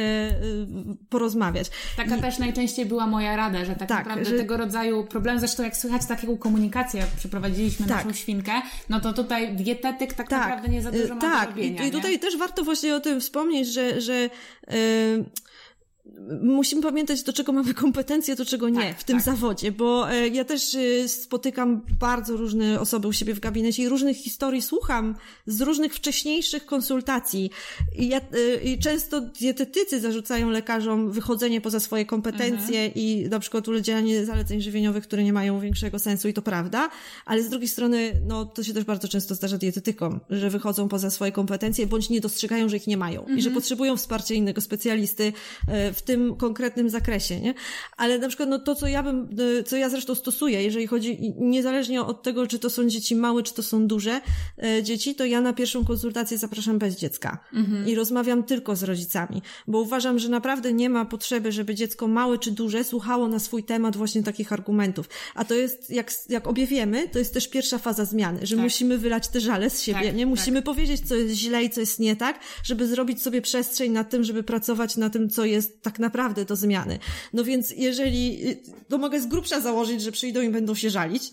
porozmawiać. Taka I... też najczęściej była moja rada, że tak, tak naprawdę że... tego rodzaju problem, zresztą jak słychać taką komunikację, jak przeprowadziliśmy tak. naszą świnkę, no to tutaj dietetyk tak, tak. naprawdę nie za dużo ma tak. do robienia. I, I tutaj też warto właśnie o tym wspomnieć, że, że yy musimy pamiętać, do czego mamy kompetencje, do czego nie tak, w tym tak. zawodzie, bo e, ja też e, spotykam bardzo różne osoby u siebie w gabinecie i różnych historii słucham z różnych wcześniejszych konsultacji. I, ja, e, i często dietetycy zarzucają lekarzom wychodzenie poza swoje kompetencje mhm. i na przykład udzielanie zaleceń żywieniowych, które nie mają większego sensu i to prawda, ale z drugiej strony, no to się też bardzo często zdarza dietetykom, że wychodzą poza swoje kompetencje bądź nie dostrzegają, że ich nie mają mhm. i że mhm. potrzebują wsparcia innego specjalisty w tym konkretnym zakresie, nie? Ale na przykład no to, co ja bym, e, co ja zresztą stosuję, jeżeli chodzi, niezależnie od tego, czy to są dzieci małe, czy to są duże e, dzieci, to ja na pierwszą konsultację zapraszam bez dziecka mhm. i rozmawiam tylko z rodzicami, bo uważam, że naprawdę nie ma potrzeby, żeby dziecko małe czy duże słuchało na swój temat właśnie takich argumentów. A to jest, jak, jak obie wiemy, to jest też pierwsza faza zmiany, że tak. musimy wylać te żale z siebie, tak, nie? Musimy tak. powiedzieć, co jest źle i co jest nie tak, żeby zrobić sobie przestrzeń na tym, żeby pracować na tym, co jest tak naprawdę do zmiany. No więc jeżeli, to mogę z grubsza założyć, że przyjdą i będą się żalić.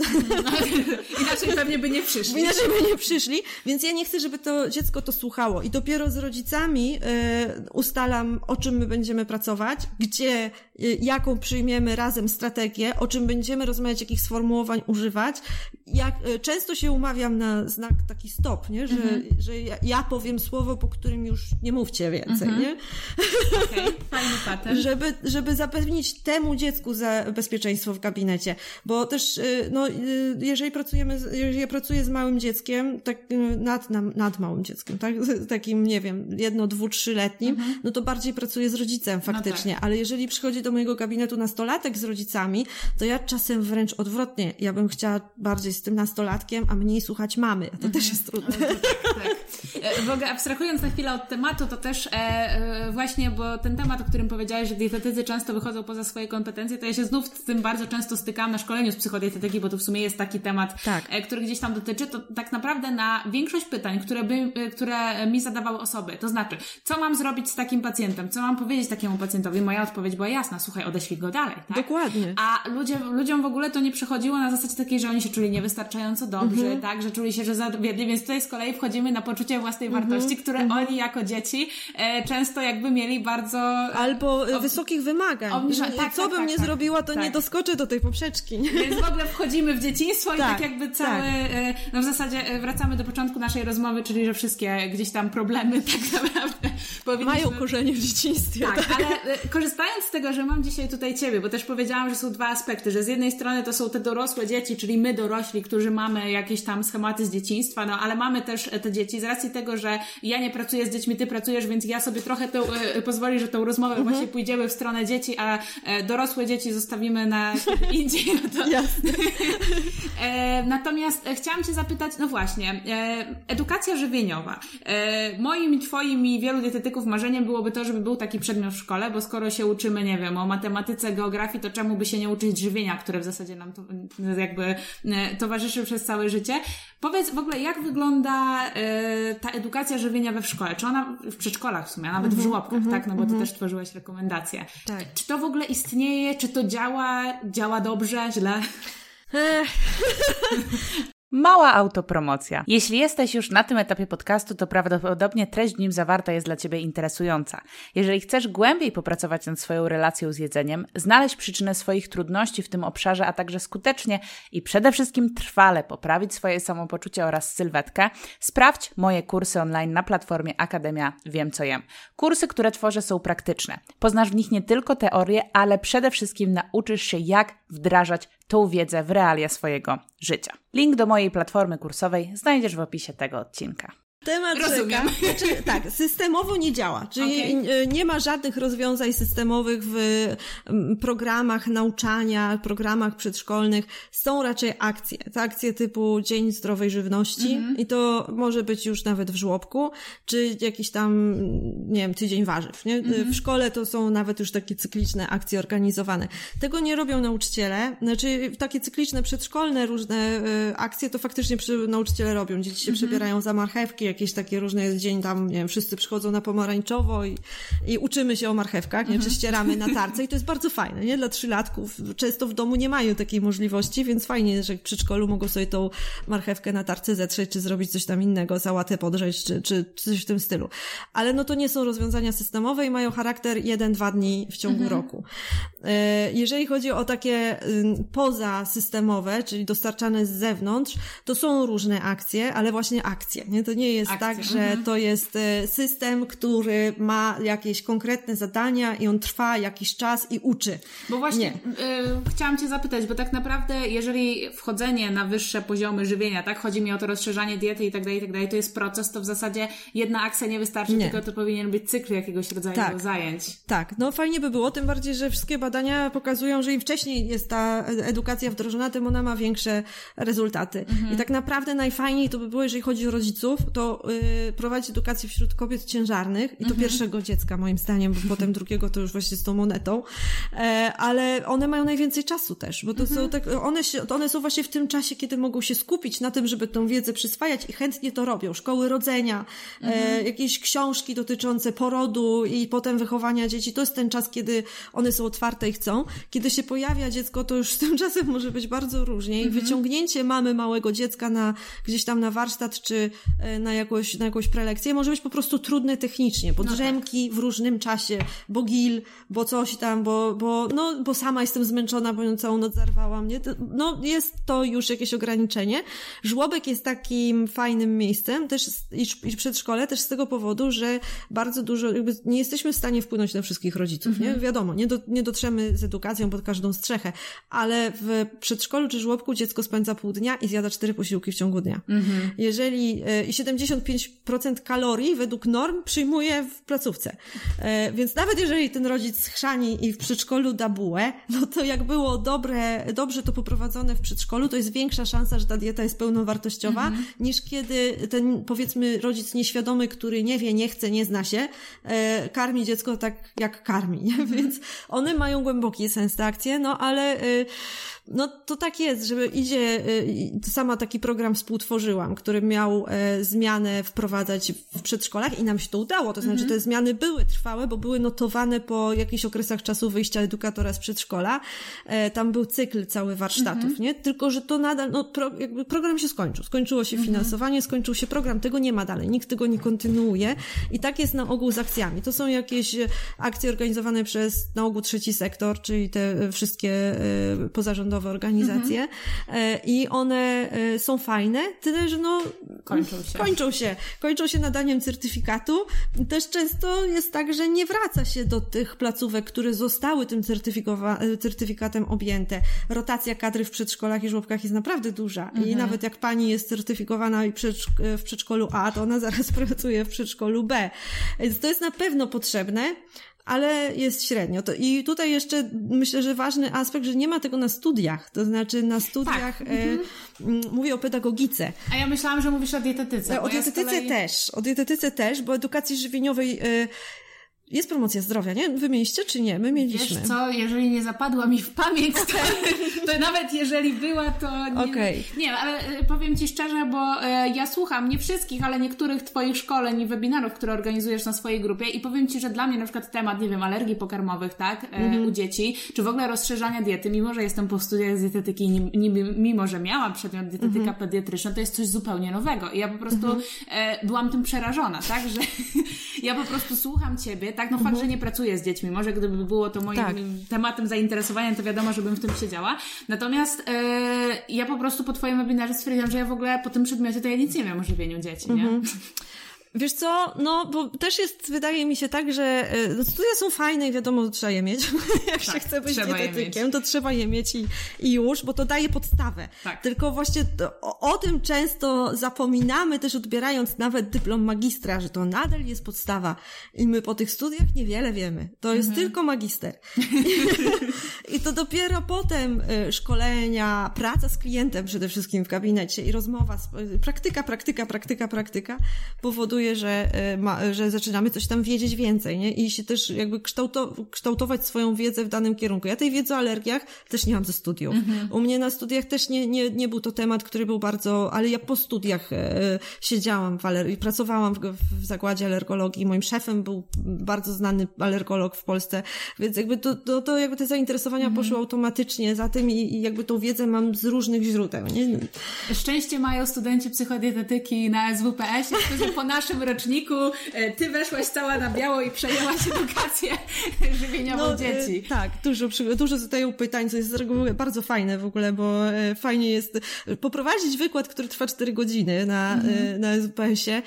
Inaczej pewnie by nie przyszli. Inaczej by nie przyszli, więc ja nie chcę, żeby to dziecko to słuchało. I dopiero z rodzicami y, ustalam, o czym my będziemy pracować, gdzie, y, jaką przyjmiemy razem strategię, o czym będziemy rozmawiać, jakich sformułowań używać. Jak, y, często się umawiam na znak taki stop, nie? Że, mhm. że ja, ja, powiem słowo, po którym już nie mówcie więcej, mhm. nie? Okay. fajny patent żeby, żeby zapewnić temu dziecku za bezpieczeństwo w gabinecie. Bo też, y, no, y, jeżeli pracujemy, jeżeli ja pracuję z małym dzieckiem, tak y, nad, nad małym dzieckiem, tak? Takim, nie wiem, jedno, dwu, trzyletnim, mhm. no to bardziej pracuję z rodzicem faktycznie. No tak. Ale jeżeli przychodzi do mojego gabinetu nastolatek z rodzicami, to ja czasem wręcz odwrotnie. Ja bym chciała bardziej z tym nastolatkiem, a mniej słuchać mamy. A to mhm. też jest trudne. No, tak, tak. E, w ogóle abstrahując na chwilę od tematu, to też e, e, właśnie, bo ten temat, o którym powiedziałeś, że dietetycy często wychodzą poza swoje kompetencje, to ja się znów z tym bardzo często stykam na szkoleniu z psychodietetyki, bo to w sumie jest taki temat, tak. e, który gdzieś tam dotyczy, to tak naprawdę na większość pytań, które, by, e, które mi zadawały osoby, to znaczy, co mam zrobić z takim pacjentem, co mam powiedzieć takiemu pacjentowi, moja odpowiedź była jasna, słuchaj, odeślij go dalej. Tak? Dokładnie. A ludzie, ludziom w ogóle to nie przychodziło na zasadzie takiej, że oni się czuli niewystarczająco dobrze, mhm. tak, że czuli się, że zawiedli, więc tutaj z kolei wchodzimy na poczucie własnej mhm. wartości, które mhm. oni jako dzieci e, często jakby mieli bardzo... Albo e, wysokich wymagań. Obniża... Tak, co tak, bym tak, nie tak, zrobiła, to nie tak. doskoczę do tej poprzeczki. Więc w ogóle wchodzimy w dzieciństwo i tak, tak jakby cały... E, no w zasadzie e, wracamy do początku naszej rozmowy, czyli że wszystkie gdzieś tam problemy tak naprawdę powinniśmy... Mają korzenie w dzieciństwie. Tak, ale korzystając z tego, że mam dzisiaj tutaj Ciebie, bo też powiedziałam, że są dwa aspekty, że z jednej strony to są te dorosłe dzieci, czyli my dorośli, którzy mamy jakieś tam schematy z dzieciństwa, no ale mamy też te dzieci z racji tego, że ja nie pracuję z dziećmi, ty pracujesz, więc ja sobie trochę to, e, pozwolę, że tą rozmowę mhm. właśnie pójdziemy w stronę dzieci, a e, dorosłe dzieci zostawimy na indziej. No e, natomiast e, chciałam Cię zapytać, no właśnie, e, edukacja żywieniowa. E, moim Twoim i wielu dietetyków marzeniem byłoby to, żeby był taki przedmiot w szkole, bo skoro się uczymy, nie wiem, o matematyce, geografii, to czemu by się nie uczyć żywienia, które w zasadzie nam to, jakby e, towarzyszy przez całe życie. Powiedz w ogóle, jak wygląda e, ta edukacja żywienia w szkole? Czy ona w przedszkolach w sumie, a nawet mm -hmm, w żłobkach, mm -hmm, tak? No bo mm -hmm. ty mhm. też tworzyłeś rekomendacje. Tak. Czy to w ogóle istnieje? Czy to działa? Działa dobrze? Źle? Mała autopromocja. Jeśli jesteś już na tym etapie podcastu, to prawdopodobnie treść w nim zawarta jest dla Ciebie interesująca. Jeżeli chcesz głębiej popracować nad swoją relacją z jedzeniem, znaleźć przyczynę swoich trudności w tym obszarze, a także skutecznie i przede wszystkim trwale poprawić swoje samopoczucie oraz sylwetkę, sprawdź moje kursy online na platformie Akademia Wiem Co Jem. Kursy, które tworzę są praktyczne. Poznasz w nich nie tylko teorię, ale przede wszystkim nauczysz się jak wdrażać tą wiedzę w realia swojego życia. Link do mojej platformy kursowej znajdziesz w opisie tego odcinka. Temat Rozumiem. Znaczy, tak, systemowo nie działa. Czyli okay. nie ma żadnych rozwiązań systemowych w programach nauczania, programach przedszkolnych. Są raczej akcje. Te akcje typu Dzień Zdrowej Żywności mm -hmm. i to może być już nawet w żłobku, czy jakiś tam, nie wiem, tydzień warzyw. Nie? Mm -hmm. W szkole to są nawet już takie cykliczne akcje organizowane. Tego nie robią nauczyciele. Znaczy, takie cykliczne przedszkolne różne y, akccie to faktycznie nauczyciele robią. Dzieci się mm -hmm. przebierają za marchewki, jakieś takie różne jest dzień tam, nie wiem, wszyscy przychodzą na pomarańczowo i, i uczymy się o marchewkach, nie, czy mhm. ścieramy na tarce i to jest bardzo fajne, nie, dla trzylatków. Często w domu nie mają takiej możliwości, więc fajnie, że w przedszkolu mogą sobie tą marchewkę na tarce zetrzeć, czy zrobić coś tam innego, sałatę podrzeć, czy, czy coś w tym stylu. Ale no to nie są rozwiązania systemowe i mają charakter jeden-dwa dni w ciągu mhm. roku. E, jeżeli chodzi o takie pozasystemowe, czyli dostarczane z zewnątrz, to są różne akcje, ale właśnie akcje, nie? To nie jest akcje. tak, że mhm. to jest e, system, który ma jakieś konkretne zadania i on trwa jakiś czas i uczy. Bo właśnie y, chciałam Cię zapytać, bo tak naprawdę jeżeli wchodzenie na wyższe poziomy żywienia, tak, chodzi mi o to rozszerzanie diety i tak dalej, i tak dalej, to jest proces, to w zasadzie jedna akcja nie wystarczy, nie. tylko to powinien być cykl jakiegoś rodzaju tak. zajęć. Tak, no fajnie by było, tym bardziej, że wszystkie badania pokazują, że im wcześniej jest ta edukacja wdrożona, tym ona ma większe rezultaty. Mhm. I tak naprawdę najfajniej to by było, jeżeli chodzi o rodziców, to y, prowadzi edukację wśród kobiet ciężarnych i to mhm. pierwszego dziecka moim zdaniem, bo potem drugiego to już właśnie z tą monetą, e, ale one mają najwięcej czasu też, bo to mhm. są tak, one, się, one są właśnie w tym czasie, kiedy mogą się skupić na tym, żeby tą wiedzę przyswajać i chętnie to robią. Szkoły rodzenia, e, mhm. jakieś książki dotyczące porodu i potem wychowania dzieci, to jest ten czas, kiedy one są otwarte i chcą. Kiedy się pojawia dziecko, to już z tym czasem może być bardzo różnie i mhm. wyciągnięcie mamy małego dziecka na, gdzieś tam na warsztat czy e, na jakąś, na jakąś prelekcję może być po prostu trudne technicznie, podrzemki no tak. w różnym czasie, bo gil, bo coś tam, bo, bo, no, bo sama jestem zmęczona, bo ją całą noc zarwałam, nie? No, jest to już jakieś ograniczenie. Żłobek jest takim fajnym miejscem, też i przedszkole, też z tego powodu, że bardzo dużo, jakby nie jesteśmy w stanie wpłynąć na wszystkich rodziców, mhm. nie? Wiadomo, nie, do, nie dotrzemy z edukacją pod każdą strzechę, ale w przedszkolu czy żłobku dziecko spędza pół dnia i zjada cztery posiłki w ciągu dnia. Mhm. Jeżeli, e, i 75% kalorii według norm przyjmuje w placówce. E, więc nawet jeżeli ten rodzic chrzani i w przedszkolu da bułę, no to jak było dobre, dobrze to poprowadzone w przedszkolu, to jest większa szansa, że ta dieta jest pełnowartościowa, mhm. niż kiedy ten, powiedzmy, rodzic nieświadomy, który nie wie, nie chce, nie zna się, e, karmi dziecko tak, jak karmi. Mhm. Więc one mają głęboki sens, te akcje, no ale no to tak jest, żeby idzie, y, sama taki program współtworzyłam, który miał e, zmianę wprowadzać w przedszkolach i nam się to udało. To znaczy, -hmm. te zmiany były trwałe, bo były notowane po jakichś okresach czasu wyjścia edukatora z przedszkola. E, tam był cykl cały warsztatów, -hmm. nie? Tylko, że to nadal, no pro, jakby program się skończył. Skończyło się -hmm. finansowanie, skończył się program, tego nie ma dalej, nikt tego nie kontynuuje i tak jest na ogół z akcjami. To są jakieś e, akcje organizowane przez na ogół trzeci sektor, czyli te wszystkie pozarządowe organizacje mhm. i one e, są fajne, tyle że no kończą się. Kończą kończą się, kończą się nadaniem certyfikatu. Też często jest tak, że nie wraca się do tych placówek, które zostały tym certyfikatem objęte. Rotacja kadry w przedszkolach i żłobkach jest naprawdę duża. Mhm. I nawet jak pani jest certyfikowana w przedszkolu A, to ona zaraz pracuje w przedszkolu B. Więc to jest na pewno potrzebne ale jest średnio. To, I tutaj jeszcze myślę, że ważny aspekt, że nie ma tego na studiach. To znaczy na studiach tak. e, mhm. mówię o pedagogice. A ja myślałam, że mówisz o dietetyce. O dietetyce kolei... też. O dietetyce też, bo edukacji żywieniowej e, jest promocja zdrowia, nie? Wy mieliście czy nie? My mieliśmy. Wiesz co, jeżeli nie zapadła mi w pamięć, to, to nawet jeżeli była, to nie. Okay. Nie, ale e, powiem Ci szczerze, bo e, ja słucham nie wszystkich, ale niektórych Twoich szkoleń i webinarów, które organizujesz na swojej grupie i powiem Ci, że dla mnie na przykład temat, nie wiem, alergii pokarmowych, tak, mm-hmm. u dzieci, czy w ogóle rozszerzania diety, mimo że jestem po studiach z dietetyki, mimo że miałam przedmiot dietetyka mm-hmm. pediatryczna, to jest coś zupełnie nowego i ja po prostu mm-hmm. byłam tym przerażona, tak, że ja po prostu słucham Ciebie, tak, no fakt, mhm. że nie pracuję z dziećmi. Może gdyby było to moim tak. tematem zainteresowania, to wiadomo, żebym w tym siedziała. Natomiast e, ja po prostu po Twoim webinarze stwierdziłam, że ja w ogóle po tym przedmiocie to ja nic nie wiem o żywieniu dzieci, nie? Wiesz co, no bo też jest, wydaje mi się tak, że no, studia są fajne i wiadomo, trzeba je mieć. Jak tak, się chce być dietetykiem, to trzeba je mieć i, i już, bo to daje podstawę. Tak. Tylko właśnie to, o, o, tym często zapominamy też odbierając nawet dyplom magistra, że to nadal jest podstawa i my po tych studiach niewiele wiemy. To jest mhm. tylko magister. I to dopiero potem y, szkolenia, praca z klientem przede wszystkim w gabinecie i rozmowa, praktyka, praktyka, praktyka, praktyka powoduje że, ma, że zaczynamy coś tam wiedzieć więcej, nie? I się też jakby kształto, kształtować swoją wiedzę w danym kierunku. Ja tej wiedzy o alergiach też nie mam ze studiów. Mhm. U mnie na studiach też nie, nie, nie był to temat, który był bardzo, ale ja po studiach siedziałam w aler- i pracowałam w, w zakładzie alergologii. Moim szefem był bardzo znany alergolog w Polsce, więc jakby to, to, to jakby te zainteresowania mhm. poszły automatycznie za tym i, i jakby tą wiedzę mam z różnych źródeł, nie? Szczęście mają studenci psychodietetyki na SWPS, którzy po naszym roczniku e, ty weszłaś cała na biało i przejęłaś edukację żywieniową no, e, dzieci. Tak, dużo, dużo zadają pytań, co jest z reguły bardzo fajne w ogóle, bo e, fajnie jest poprowadzić wykład, który trwa 4 godziny na, mhm. na SPS-ie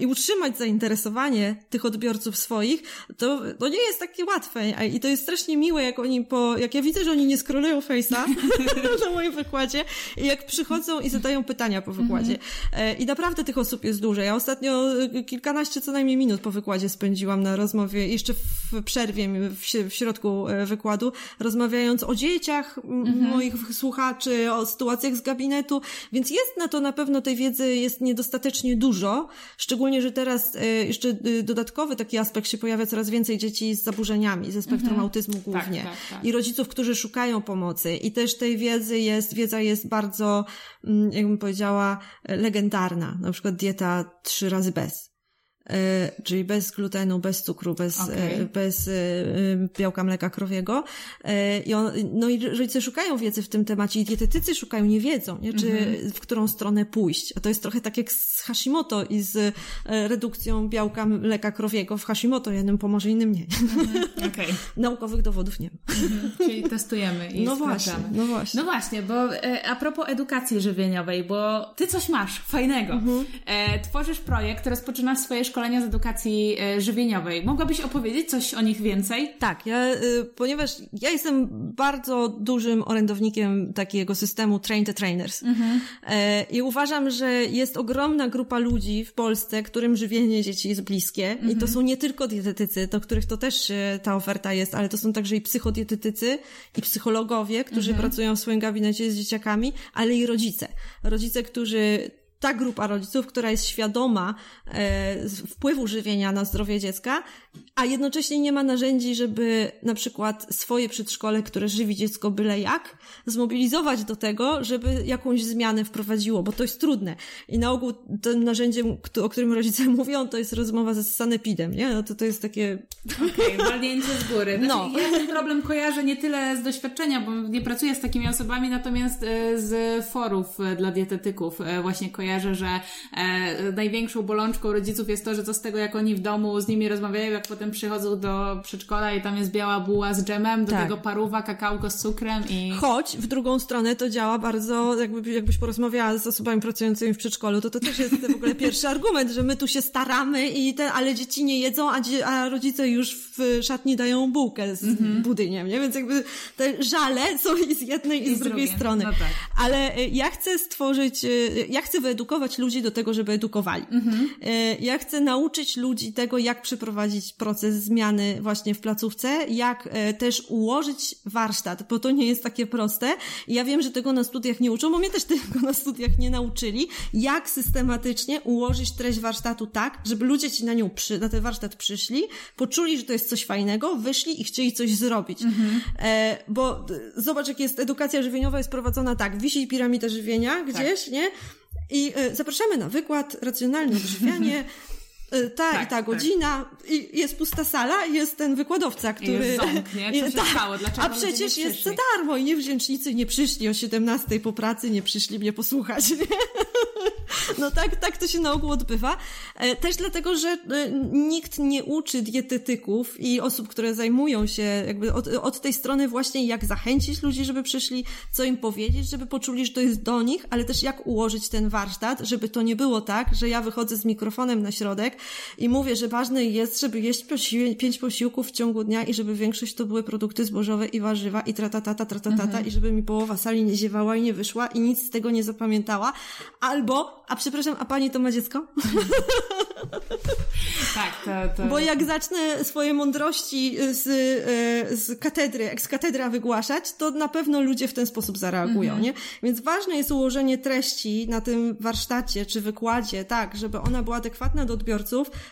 i utrzymać zainteresowanie tych odbiorców swoich, to, to nie jest takie łatwe. I to jest strasznie miłe, jak oni po, jak ja widzę, że oni nie scrollują face'a na moim wykładzie i jak przychodzą i zadają pytania po wykładzie. Mhm. I naprawdę tych osób jest dużo. Ja ostatnio kilkanaście co najmniej minut po wykładzie spędziłam na rozmowie, jeszcze w przerwie, w, środku e, wykładu, rozmawiając o dzieciach mhm. moich słuchaczy, o sytuacjach z gabinetu, więc jest na to na pewno tej wiedzy jest niedostatecznie dużo, szczególnie, że teraz e, jeszcze e, dodatkowy taki aspekt się pojawia coraz więcej dzieci z zaburzeniami, ze spektrum mhm. autyzmu głównie tak, tak, tak. i rodziców, którzy szukają pomocy i też tej wiedzy jest, wiedza jest bardzo, mm, jakbym powiedziała, legendarna, na przykład dieta trzy razy bez. E, czyli bez glutenu, bez cukru, bez, e, okay. bez e, białka mleka krowiego. I on, no i rodzice szukają wiedzy w tym temacie i dietetycy szukają, nie wiedzą, nie? czy mm-hmm. w którą stronę pójść. A to jest trochę tak jak z Hashimoto i z redukcją białka mleka krowiego. W Hashimoto jednym pomoże, innym nie. Mm-hmm. Okay. Naukowych dowodów nie ma. Mm-hmm. Czyli testujemy i no właśnie, no właśnie. No właśnie, bo a propos edukacji żywieniowej, bo ty coś masz fajnego. Mhm. tworzysz projekt, rozpoczynasz swoje szkolenia z edukacji e, żywieniowej. Mogłabyś opowiedzieć coś o nich więcej? Tak, ja, y, ponieważ ja jestem bardzo dużym orędownikiem takiego systemu Train the Trainers. Mhm. E, I uważam, że jest ogromna grupa ludzi w Polsce, którym żywienie dzieci jest bliskie. Mhm. I to mhm. są nie tylko dietetycy, do których to też e, ta oferta jest, ale to są także i psychodietetycy, i psychologowie, którzy mhm. pracują w swoim gabinecie z dzieciakami, ale i rodzice. Rodzice, którzy ta grupa rodziców, która jest świadoma e, wpływu żywienia na zdrowie dziecka, a jednocześnie nie ma narzędzi, żeby na przykład swoje przedszkole, które żywi dziecko byle jak, zmobilizować do tego, żeby jakąś zmianę wprowadziło, bo to jest trudne. I na ogół tym narzędziem, o którym rodzice mówią, to jest rozmowa ze sanepidem, nie? No to to jest takie... Okej, okay, walnięcie z góry. Znaczy, no. Ja ten problem kojarzę nie tyle z doświadczenia, bo nie pracuję z takimi osobami, natomiast e, z forów e, dla dietetyków właśnie kojarzę kojarzę, że e, największą bolączką rodziców jest to, że co z tego, jak oni w domu z nimi rozmawiają, jak potem przychodzą do przedszkola i tam jest biała buła z dżemem, do tak. tego paruwa, kakałko z cukrem i... Choć w drugą stronę to działa bardzo, jakby, jakbyś porozmawiała z osobami pracującymi w przedszkolu, to to też jest w ogóle pierwszy argument, że my tu się staramy i ten, ale dzieci nie jedzą, a, a rodzice już w szatni dają bułkę z mm -hmm. budyniem, nie? Więc jakby te żale są i z jednej i, i z drugiej drugie. strony. No tak. Ale e, ja chcę stworzyć, e, ja chcę wyedukować ludzi do tego, żeby edukowali. Mm -hmm. Ja chcę nauczyć ludzi tego, jak przeprowadzić proces zmiany właśnie w placówce, jak też ułożyć warsztat, bo to nie jest takie proste. Ja wiem, że tego na studiach nie uczą, bo mnie też tego na studiach nie nauczyli, jak systematycznie ułożyć treść warsztatu tak, żeby ludzie ci na nią przy, na ten warsztat przyszli, poczuli, że to jest coś fajnego, wyszli i chcieli coś zrobić. Mhm. E, bo zobacz, jak jest edukacja żywieniowa jest prowadzona tak, wisi piramida żywienia gdzieś, tak. nie? I e, zapraszamy na wykład, racjonalne odżywianie, ta tak, i ta tak. godzina i jest pusta sala i jest ten wykładowca, który... I jest ząk, nie? Co się tak, stało? Dlaczego A przecież jest za darmo i niewdzięcznicy nie przyszli o 17 po pracy, nie przyszli mnie posłuchać, nie? No tak, tak to się na ogół odbywa. E, też dlatego, że e, nikt nie uczy dietetyków i osób, które zajmują się jakby od, od tej strony właśnie jak zachęcić ludzi, żeby przyszli, co im powiedzieć, żeby poczuli, że to jest do nich, ale też jak ułożyć ten warsztat, żeby to nie było tak, że ja wychodzę z mikrofonem na środek i mówię, że ważne jest, żeby jeść posił pięć posiłków w ciągu dnia i żeby większość to były produkty zbożowe i warzywa i tratatata, tratatata mhm. i żeby mi połowa sali nie ziewała i nie wyszła i nic z tego nie zapamiętała. Albo, a przepraszam, a pani to ma dziecko? tak, to, to... Bo jak zacznę swoje mądrości z, e, z katedry, z katedra wygłaszać, to na pewno ludzie w ten sposób zareagują, mhm. nie? Więc ważne jest ułożenie treści na tym warsztacie czy wykładzie tak, żeby ona była adekwatna do odbiorców,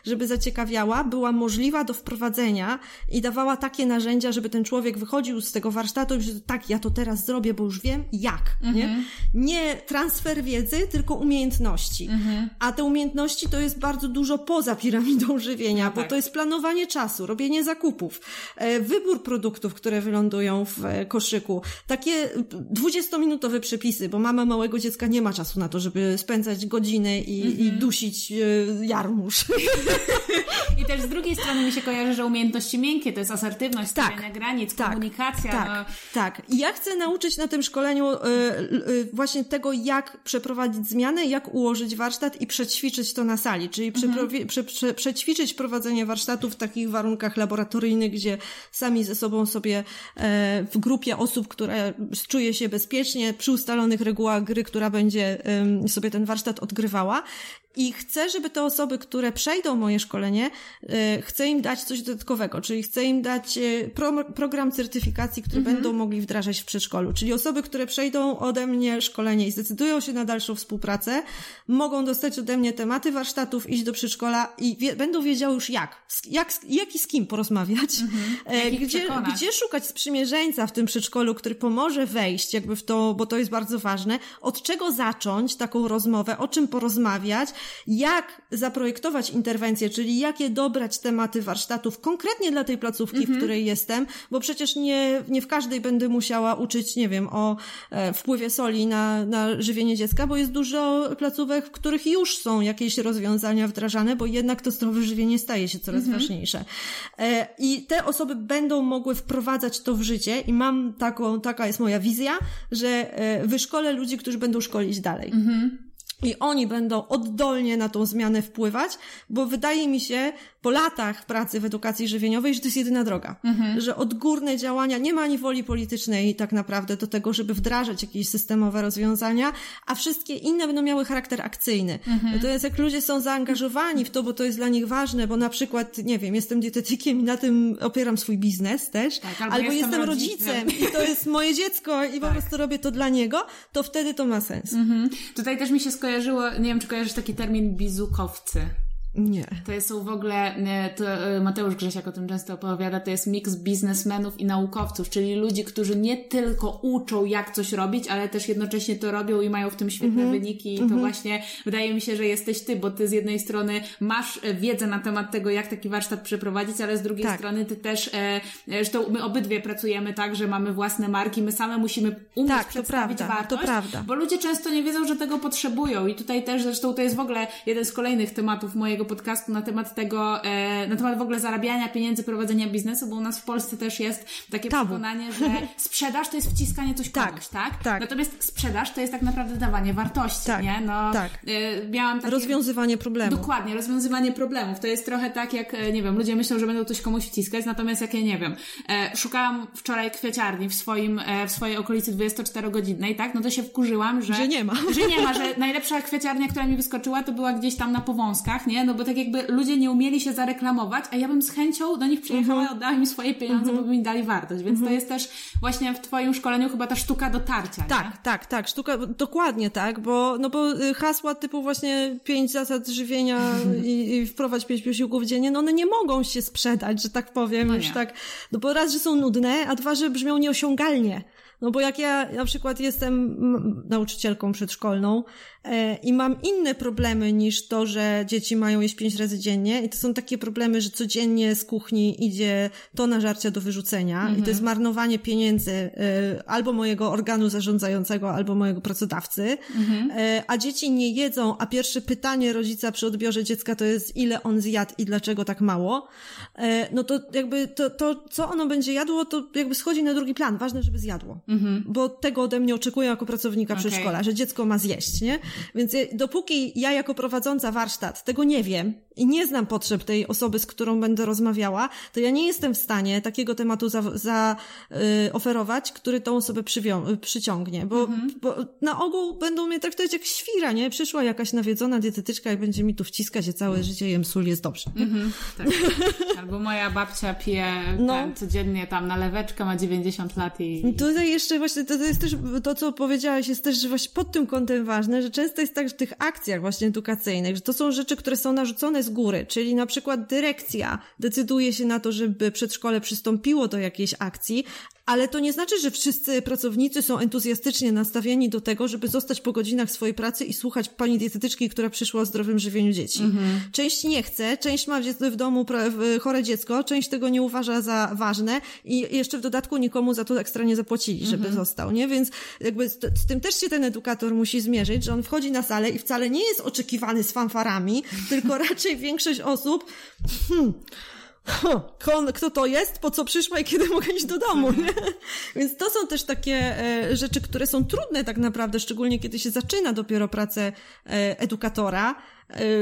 żeby zaciekawiała, była możliwa do wprowadzenia i dawała takie narzędzia, żeby ten człowiek wychodził z tego warsztatu i że tak, ja to teraz zrobię, bo już wiem jak, mhm. nie? Nie transfer wiedzy, tylko umiejętności. Mhm. A te umiejętności to jest bardzo dużo poza piramidą żywienia, no bo tak. to jest planowanie czasu, robienie zakupów, e, wybór produktów, które wylądują w e, koszyku, takie 20-minutowe przepisy, bo mama małego dziecka nie ma czasu na to, żeby spędzać godziny i, mhm. i dusić e, I też z drugiej strony mi się kojarzy, że umiejętności miękkie to jest asertywność, stawianie tak, granic, tak, komunikacja. Tak, no. tak. I ja chcę nauczyć na tym szkoleniu y, y, właśnie tego, jak przeprowadzić zmianę, jak ułożyć warsztat i przećwiczyć to na sali, czyli mhm. prze, prze, przećwiczyć prowadzenie warsztatu w takich warunkach laboratoryjnych, gdzie sami ze sobą sobie e, w grupie osób, które czuje się bezpiecznie, przy ustalonych regułach gry, która będzie sobie ten warsztat odgrywała i chcę, żeby te osoby, które przejdą moje szkolenie, e, chcę im dać coś dodatkowego, czyli chcę im dać e, pro, program certyfikacji, który mhm. będą mogli wdrażać w przedszkolu. Czyli osoby, które przejdą ode mnie szkolenie i zdecydują się na dalszą współpracę, mogą dostać ode mnie tematy warsztatów, iść do przedszkola i wie, będą wiedziały już jak, jak, jak i z kim porozmawiać, mhm. E, gdzie, gdzie szukać sprzymierzeńca w tym przedszkolu, który pomoże wejść jakby w to, bo to jest bardzo ważne, od czego zacząć taką rozmowę, o czym porozmawiać, jak zaprojektować interwencję, czyli jakie dobrać tematy warsztatów konkretnie dla tej placówki, mhm. w której jestem, bo przecież nie, nie w każdej będę musiała uczyć, nie wiem, o e, wpływie soli na, na żywienie dziecka, bo jest dużo placówek, w których już są jakieś rozwiązania wdrażane, bo jednak to zdrowe żywienie staje się coraz mhm. ważniejsze. E, I te osoby będą mogły wprowadzać to w życie i mam taką, taka jest moja wizja, że e, wyszkolę ludzi, którzy będą szkolić dalej. Mhm. I oni będą oddolnie na tą zmianę wpływać, bo wydaje mi się, po latach pracy w edukacji żywieniowej, że to jest jedyna droga. Mhm. Że odgórne działania, nie ma ani woli politycznej tak naprawdę do tego, żeby wdrażać jakieś systemowe rozwiązania, a wszystkie inne będą miały charakter akcyjny. Mhm. To jest jak ludzie są zaangażowani w to, bo to jest dla nich ważne, bo na przykład, nie wiem, jestem dietetykiem i na tym opieram swój biznes też, tak, albo, albo jestem, jestem rodzicem i to jest moje dziecko i tak. po prostu robię to dla niego, to wtedy to ma sens. Mhm. Tutaj też mi się skojarzyło, nie wiem, czy kojarzysz taki termin bizukowcy. Nie. To są w ogóle, to e, Mateusz Grzesiak o tym często opowiada, to jest miks biznesmenów i naukowców, czyli ludzi, którzy nie tylko uczą, jak coś robić, ale też jednocześnie to robią i mają w tym świetne mm -hmm. wyniki. I to mm -hmm. właśnie wydaje mi się, że jesteś ty, bo ty z jednej strony masz e, wiedzę na temat tego, jak taki warsztat przeprowadzić, ale z drugiej tak. strony ty też, e, zresztą my obydwie pracujemy tak, że mamy własne marki, my same musimy umieć tak, przedstawić to prawda, wartość, to prawda. bo ludzie często nie wiedzą, że tego potrzebują i tutaj też, zresztą to jest w ogóle jeden z kolejnych tematów mojego mojego podcastu na temat tego, e, na temat w ogóle zarabiania pieniędzy, prowadzenia biznesu, bo u nas w Polsce też jest takie Tabu. przekonanie, że sprzedaż to jest wciskanie coś tak, komuś, tak? tak? Natomiast sprzedaż to jest tak naprawdę dawanie wartości, tak, nie? No, tak. E, miałam takie... Rozwiązywanie problemów. Dokładnie, rozwiązywanie problemów. To jest trochę tak, jak, e, nie wiem, ludzie myślą, że będą coś komuś wciskać, natomiast jak ja nie wiem, szukałam wczoraj kwieciarni w swoim, w swojej okolicy 24-godzinnej, tak? No to się wkurzyłam, że... Że nie ma. Że nie ma, że najlepsza kwieciarnia, która mi wyskoczyła, to była gdzieś tam na Powązkach, nie? No no bo tak jakby ludzie nie umieli się zareklamować, a ja bym z chęcią do nich przyjechała i mhm. oddała im swoje pieniądze, mm -hmm. bo by mi dali wartość. Więc to mhm. jest też właśnie w Twoim szkoleniu chyba ta sztuka dotarcia. Tak, nie? tak, tak. Sztuka, dokładnie tak, bo, no bo y, hasła typu właśnie pięć zasad żywienia i, i wprowadź pięć posiłków dziennie, no one nie mogą się sprzedać, że tak powiem, no już tak. No bo raz, że są nudne, a dwa, że brzmią nieosiągalnie. No bo jak ja na przykład jestem nauczycielką przedszkolną i mam inne problemy niż to, że dzieci mają jeść pięć razy dziennie i to są takie problemy, że codziennie z kuchni idzie tona żarcia do wyrzucenia mhm. i to mhm. jest marnowanie pieniędzy e, albo mojego organu zarządzającego, albo mojego pracodawcy, mhm. e, a dzieci nie jedzą, a pierwsze pytanie rodzica przy odbiorze dziecka to jest ile on zjadł i dlaczego tak mało, e, no to jakby to, to, co ono będzie jadło, to jakby schodzi na drugi plan. Ważne, żeby zjadło. Mhm. Bo tego ode mnie oczekują jako pracownika okay. przedszkola, że dziecko ma zjeść, nie? Więc dopóki ja jako prowadząca warsztat tego nie wiem i nie znam potrzeb tej osoby, z którą będę rozmawiała, to ja nie jestem w stanie takiego tematu za, za y, który tą osobę przyciągnie, bo, mhm. bo na ogół będą mnie traktować jak świra, nie? Przyszła jakaś nawiedzona dietetyczka i będzie mi tu wciskać, że całe życie jem sól, jest dobrze. Mhm, tak. Albo moja babcia pije no. codziennie tam naleweczkę, ma 90 lat i... Tutaj jeszcze właśnie to, to jest też, to co powiedziałaś jest też właśnie pod tym kątem ważne, że często jest tak w tych akcjach właśnie edukacyjnych, że to są rzeczy, które są narzucone z góry, czyli na przykład dyrekcja decyduje się na to, żeby przedszkole przystąpiło do jakiejś akcji, ale to nie znaczy, że wszyscy pracownicy są entuzjastycznie nastawieni do tego, żeby zostać po godzinach swojej pracy i słuchać pani dietetyczki, która przyszła o zdrowym żywieniu dzieci. Mhm. Część nie chce, część ma w domu chore dziecko, część tego nie uważa za ważne i jeszcze w dodatku nikomu za to ekstra nie zapłacili, żeby mhm. został, nie? Więc jakby z, z, tym też się ten edukator musi zmierzyć, że on wchodzi na salę i wcale nie jest oczekiwany z fanfarami, tylko raczej większość osób hmm, kto to jest, po co przyszła i kiedy mogę iść do domu, nie? Więc to są też takie e, rzeczy, które są trudne tak naprawdę, szczególnie kiedy się zaczyna dopiero pracę e, edukatora,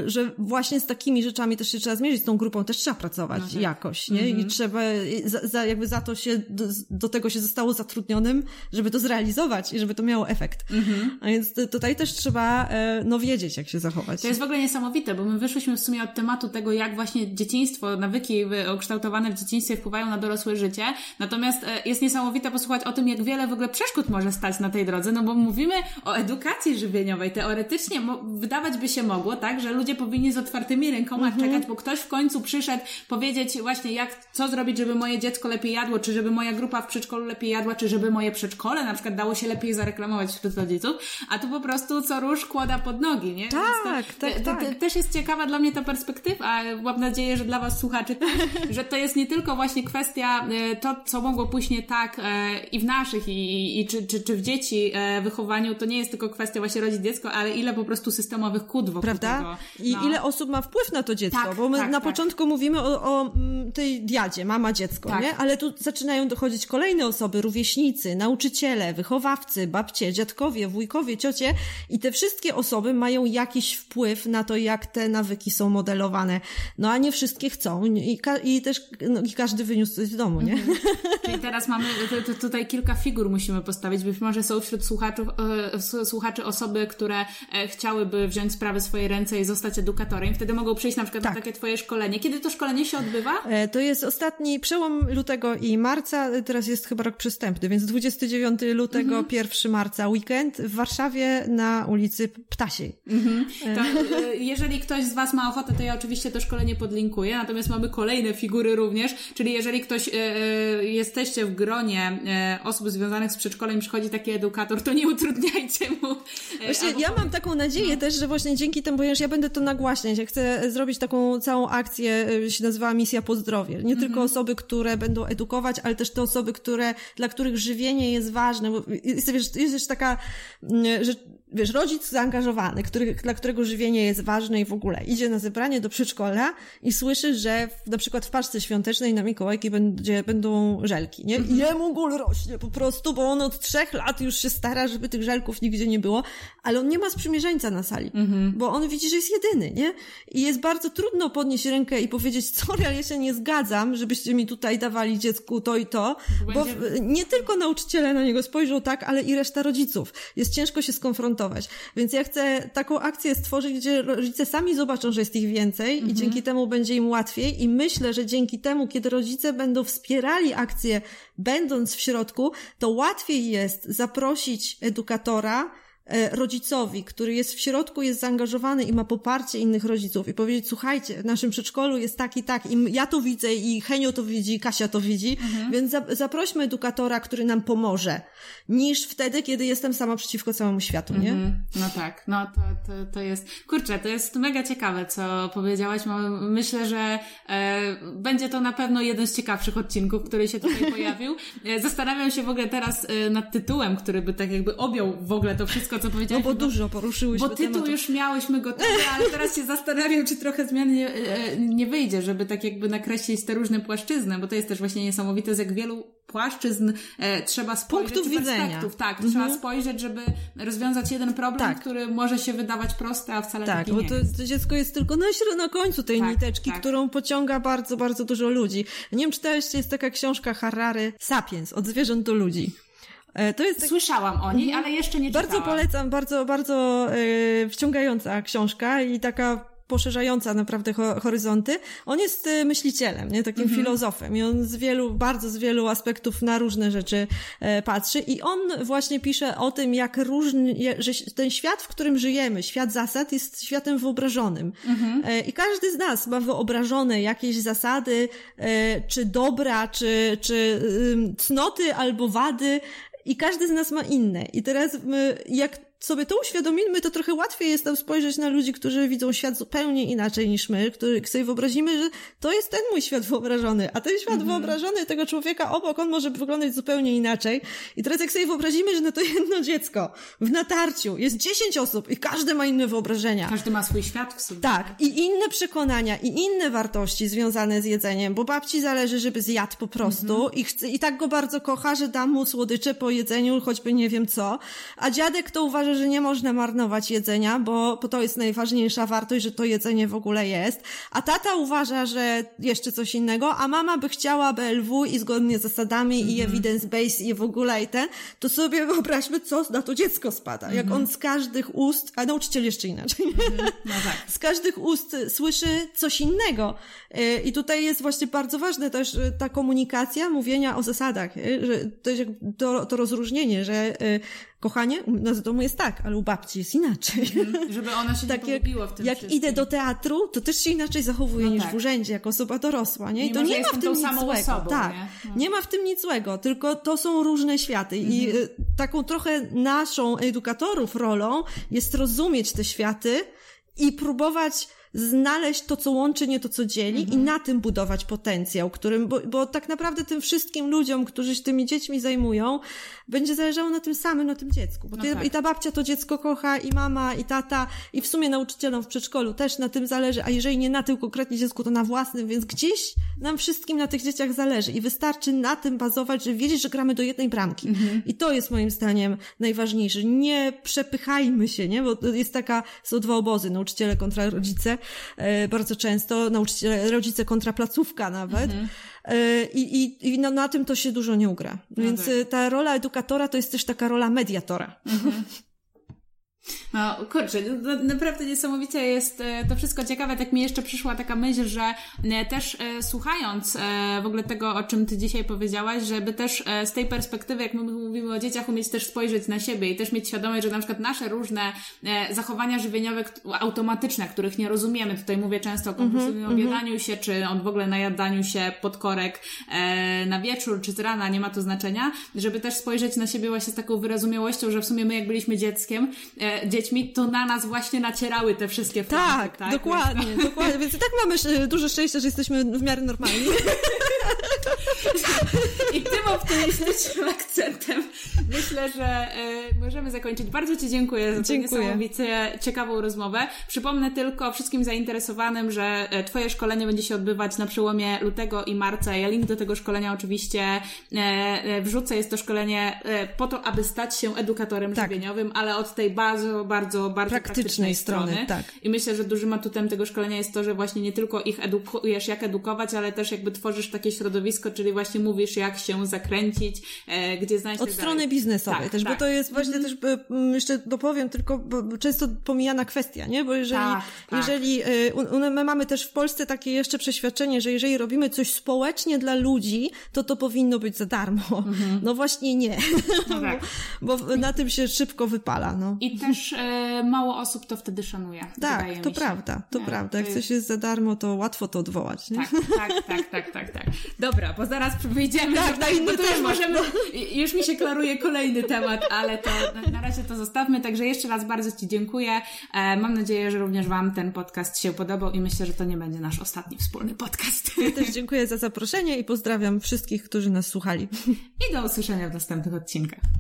że właśnie z takimi rzeczami też się trzeba zmierzyć, z tą grupą też trzeba pracować no tak. jakoś, nie? Mm -hmm. I mhm. trzeba, za, za, jakby za to się, do, do, tego się zostało zatrudnionym, żeby to zrealizować i żeby to miało efekt. Mm -hmm. A więc tutaj też trzeba, e, no, wiedzieć, jak się zachować. To jest w ogóle niesamowite, bo my wyszłyśmy w sumie od tematu tego, jak właśnie dzieciństwo, nawyki ukształtowane w dzieciństwie wpływają na dorosłe życie. Natomiast e, jest niesamowite posłuchać o tym, jak wiele w ogóle przeszkód może stać na tej drodze, no bo mówimy o edukacji żywieniowej. Teoretycznie wydawać by się mogło, tak, że ludzie powinni z otwartymi rękoma mhm. czekać, bo ktoś w końcu przyszedł powiedzieć właśnie jak, co zrobić, żeby moje dziecko lepiej jadło, czy żeby moja grupa w przedszkolu lepiej jadła, czy żeby moje przedszkole na przykład dało się lepiej zareklamować wśród rodziców, a tu po prostu co róż kłada pod nogi, nie? Tak, to, tak, to, tak. też jest ciekawa dla mnie ta perspektywa, mam nadzieję, że dla Was słuchaczy też, że to jest nie tylko właśnie kwestia e, to, co mogło pójść nie tak e, i w naszych, i, i czy, czy, czy w dzieci e, wychowaniu, to nie jest tylko kwestia właśnie rodzić dziecko, ale ile po prostu systemowych kłód wokół Prawda? I no. ile osób ma wpływ na to dziecko, tak, bo my tak, na tak. początku mówimy o, o, mm, tej diadzie, mama, dziecko, tak. nie? Ale tu zaczynają dochodzić kolejne osoby, rówieśnicy, nauczyciele, wychowawcy, babcie, dziadkowie, wujkowie, ciocie i te wszystkie osoby mają jakiś wpływ na to, jak te nawyki są modelowane. No a nie wszystkie chcą i, i też no, i każdy wyniósł coś z domu, nie? Mhm. Czyli teraz mamy tutaj kilka figur musimy postawić. Być może są wśród słuchaczów, e, słuchaczy osoby, które e, chciałyby wziąć sprawy w swoje ręce i zostać edukatorem. Wtedy mogą przyjść na przykład tak. na takie twoje szkolenie. Kiedy to szkolenie się odbywa? E, to jest ostatni przełom lutego i marca, teraz jest chyba rok przystępny, więc 29 lutego, mhm. 1 marca weekend w Warszawie na ulicy Ptasiej. Mhm. To, e, jeżeli ktoś z Was ma ochotę, to ja oczywiście to szkolenie podlinkuję, natomiast mamy kolejne figury również, czyli jeżeli ktoś e, e jesteście w gronie e, osób związanych z przedszkolem przychodzi taki edukator, to nie utrudniajcie mu. E, właśnie ja mam taką nadzieję no. też, że właśnie dzięki temu, ja będę to nagłaśniać, ja chcę zrobić taką całą akcję, się nazywa Misja Pozdrowie. Nie mhm. tylko osoby, które będą edukować, ale też te osoby, które, dla których żywienie jest ważne. Bo jest, wiesz, jest też taka, mm, że wiesz, rodzic zaangażowany, który, dla którego żywienie jest ważne i w ogóle idzie na zebranie do przedszkola i słyszy, że w, na przykład w paczce świątecznej na Mikołajki będzie, będą żelki, nie? I jemu gól rośnie po prostu, bo on od trzech lat już się stara, żeby tych żelków nigdzie nie było, ale on nie ma sprzymierzeńca na sali, mhm. bo on widzi, że jest jedyny, nie? I jest bardzo trudno podnieść rękę i powiedzieć, sorry, ale ja się nie zgadzam, żebyście mi tutaj dawali dziecku to i to, bo nie tylko nauczyciele na niego spojrzą tak, ale i reszta rodziców. Jest ciężko się skonfrontować więc ja chcę taką akcję stworzyć, gdzie rodzice sami zobaczą, że jest ich więcej mhm. i dzięki temu będzie im łatwiej i myślę, że dzięki temu, kiedy rodzice będą wspierali akcję, będąc w środku, to łatwiej jest zaprosić edukatora, rodzicowi, który jest w środku, jest zaangażowany i ma poparcie innych rodziców i powiedzieć, słuchajcie, w naszym przedszkolu jest tak i tak i ja to widzę i Henio to widzi, Kasia to widzi, mhm. więc zaprośmy edukatora, który nam pomoże, niż wtedy, kiedy jestem sama przeciwko całemu światu, nie? Mhm. No tak, no to, to, to jest, kurczę, to jest mega ciekawe, co powiedziałaś. Myślę, że e, będzie to na pewno jeden z ciekawszych odcinków, który się tutaj pojawił. E, zastanawiam się w ogóle teraz e, nad tytułem, który by tak jakby objął w ogóle to wszystko, co powiedziałeś. No bo dużo poruszyłyśmy Bo tytuł już miałyśmy gotowy, ale teraz się zastanawiam, czy trochę zmian nie, e, nie wyjdzie, żeby tak jakby nakreślić te różne płaszczyzny, bo to jest też właśnie niesamowite, z jak wielu płaszczyzn e, trzeba spojrzeć. Punktów widzenia. Tak, mhm. trzeba spojrzeć, żeby rozwiązać jeden problem, tak. który może się wydawać prosty, a wcale tak, nie bo to, to dziecko jest tylko na, na końcu tej tak, niteczki, tak. którą pociąga bardzo, bardzo dużo ludzi. Nie wiem, czytałeś, jest taka książka Harary Sapiens, od zwierząt do ludzi. E, to jest. Słyszałam o niej, mhm. ale jeszcze nie czytałam. Bardzo polecam, bardzo, bardzo yy, wciągająca książka i taka poszerzająca naprawdę horyzonty. On jest e, myślicielem, nie? takim mhm. filozofem i on z wielu, bardzo z wielu aspektów na różne rzeczy patrzy i on właśnie pisze o tym, jak różny, że ten świat, w którym żyjemy, świat zasad jest światem wyobrażonym. Mhm. I każdy z nas ma wyobrażone jakieś zasady, czy dobra, czy, czy cnoty albo wady, i każdy z nas ma inne. I teraz my, jak sobie to uświadomimy, to trochę łatwiej jest nam spojrzeć na ludzi, którzy widzą świat zupełnie inaczej niż my, który sobie wyobrazimy, że to jest ten mój świat wyobrażony, a ten świat mm -hmm. wyobrażony tego człowieka obok, on może wyglądać zupełnie inaczej. I teraz jak sobie wyobrazimy, że na to jedno dziecko w natarciu jest dziesięć osób i każdy ma inne wyobrażenia. Każdy ma swój świat w sobie. Tak. I inne przekonania, i inne wartości związane z jedzeniem, bo babci zależy, żeby zjadł po prostu mm -hmm. i, chce, i tak go bardzo kocha, że da mu słodycze po jedzeniu, choćby nie wiem co, a dziadek to uważa, uważa, że nie można marnować jedzenia, bo, bo to jest najważniejsza wartość, że to jedzenie w ogóle jest. A tata uważa, że jeszcze coś innego, a mama by chciała BLW i zgodnie z zasadami -hmm. i mhm. evidence base i w ogóle i ten, to sobie wyobraźmy, co na to dziecko spada. -hmm. Jak mhm. on z każdych ust, a nauczyciel jeszcze inaczej, -hmm. no tak. z każdych ust słyszy coś innego. Y, I tutaj jest właśnie bardzo ważne też y, ta komunikacja, mówienia o zasadach, y, że to, jest to, to rozróżnienie, że kochanie, u nas w domu jest tak, ale u babci jest inaczej. Mhm, żeby ona się tak nie pogubiła w tym Jak wszystkim. idę do teatru, to też się inaczej zachowuje no niż tak. w urzędzie, jako osoba dorosła, nie? I to nie ma w tym nic złego. Osobą, tak. Nie? No. nie? ma w tym nic złego, tylko to są różne światy mhm. i y, taką trochę naszą edukatorów rolą jest rozumieć te światy i próbować znaleźć to, co łączy, nie to, co dzieli mhm. i na tym budować potencjał, którym, bo, bo tak naprawdę tym wszystkim ludziom, którzy się tymi dziećmi zajmują, będzie zależało na tym samym, na tym dziecku. Bo no ty, tak. i ta babcia to dziecko kocha, i mama, i tata, i w sumie nauczycielom w przedszkolu też na tym zależy, a jeżeli nie na tym konkretnie dziecku, to na własnym, więc gdzieś nam wszystkim na tych dzieciach zależy i wystarczy na tym bazować, żeby wiedzieć, że gramy do jednej bramki. Mhm. I to jest moim zdaniem najważniejsze. Nie przepychajmy się, nie? Bo jest taka, są dwa obozy, nauczyciele kontra rodzice, bardzo często, nauczyciele, rodzice kontra placówka nawet. Mhm. E, I, i, i no, na tym to się dużo nie ugra. No Więc tak. E, ta rola edukatora to jest też taka rola mediatora. Mhm. No kurczę, no, naprawdę niesamowicie jest e, to wszystko ciekawe. Tak mi jeszcze przyszła taka myśl, że e, też e, słuchając w ogóle tego, o czym Ty dzisiaj powiedziałaś, żeby też z tej perspektywy, jak my mówimy o dzieciach, umieć też spojrzeć na siebie i też mieć świadomość, że na przykład nasze różne zachowania żywieniowe automatyczne, których nie rozumiemy, tutaj mówię często o kompulsywnym mm -hmm, objadaniu się, czy o w ogóle najadaniu się pod korek na wieczór, czy z rana, nie ma to znaczenia, żeby też spojrzeć na siebie właśnie z taką wyrozumiałością, że w sumie my jak byliśmy dzieckiem, dziećmi, to na nas właśnie nacierały te wszystkie tak, tak, dokładnie, dokładnie. Więc i tak mamy duże szczęście, że jesteśmy w miarę normalni. I tym optymistycznym akcentem myślę, że y, możemy zakończyć. Bardzo Ci dziękuję za tę niesamowicie ciekawą rozmowę. Przypomnę tylko wszystkim zainteresowanym, że e, Twoje szkolenie będzie się odbywać na przełomie lutego i marca. Ja link do tego szkolenia oczywiście e, wrzucę. Jest to szkolenie po to, aby stać się edukatorem tak. żywieniowym, ale od tej bardzo, bardzo, bardzo praktycznej, praktycznej strony. strony. Tak. I myślę, że dużym atutem tego szkolenia jest to, że właśnie nie tylko ich edukujesz, jak edukować, ale też jakby tworzysz takie środowisko, czyli właśnie mówisz, jak się zakręcić, e, gdzie znaleźć... Od strony biznesowej tak, też, tak. bo to jest właśnie mm. też, jeszcze dopowiem tylko, często pomijana kwestia, nie? Bo jeżeli, tak, tak. jeżeli e, my mamy też w Polsce takie jeszcze przeświadczenie, że jeżeli robimy coś społecznie dla ludzi, to to powinno być za darmo. Mhm. No właśnie nie. No tak. bo, bo na tym się szybko wypala, no. I też e, mało osób to wtedy szanuje. Tak, to prawda, to prawda. Jak coś jest za darmo, to łatwo to odwołać, nie? Tak, tak, tak, tak, tak, tak. Dobra, bo zaraz wyjdziemy tak, na inny temat. Już, możemy, już mi się klaruje kolejny temat, ale to na, na razie to zostawmy. Także jeszcze raz bardzo Ci dziękuję. E, mam nadzieję, że również Wam ten podcast się podobał i myślę, że to nie będzie nasz ostatni wspólny podcast. Ja też dziękuję za zaproszenie i pozdrawiam wszystkich, którzy nas słuchali. I do usłyszenia w następnych odcinkach.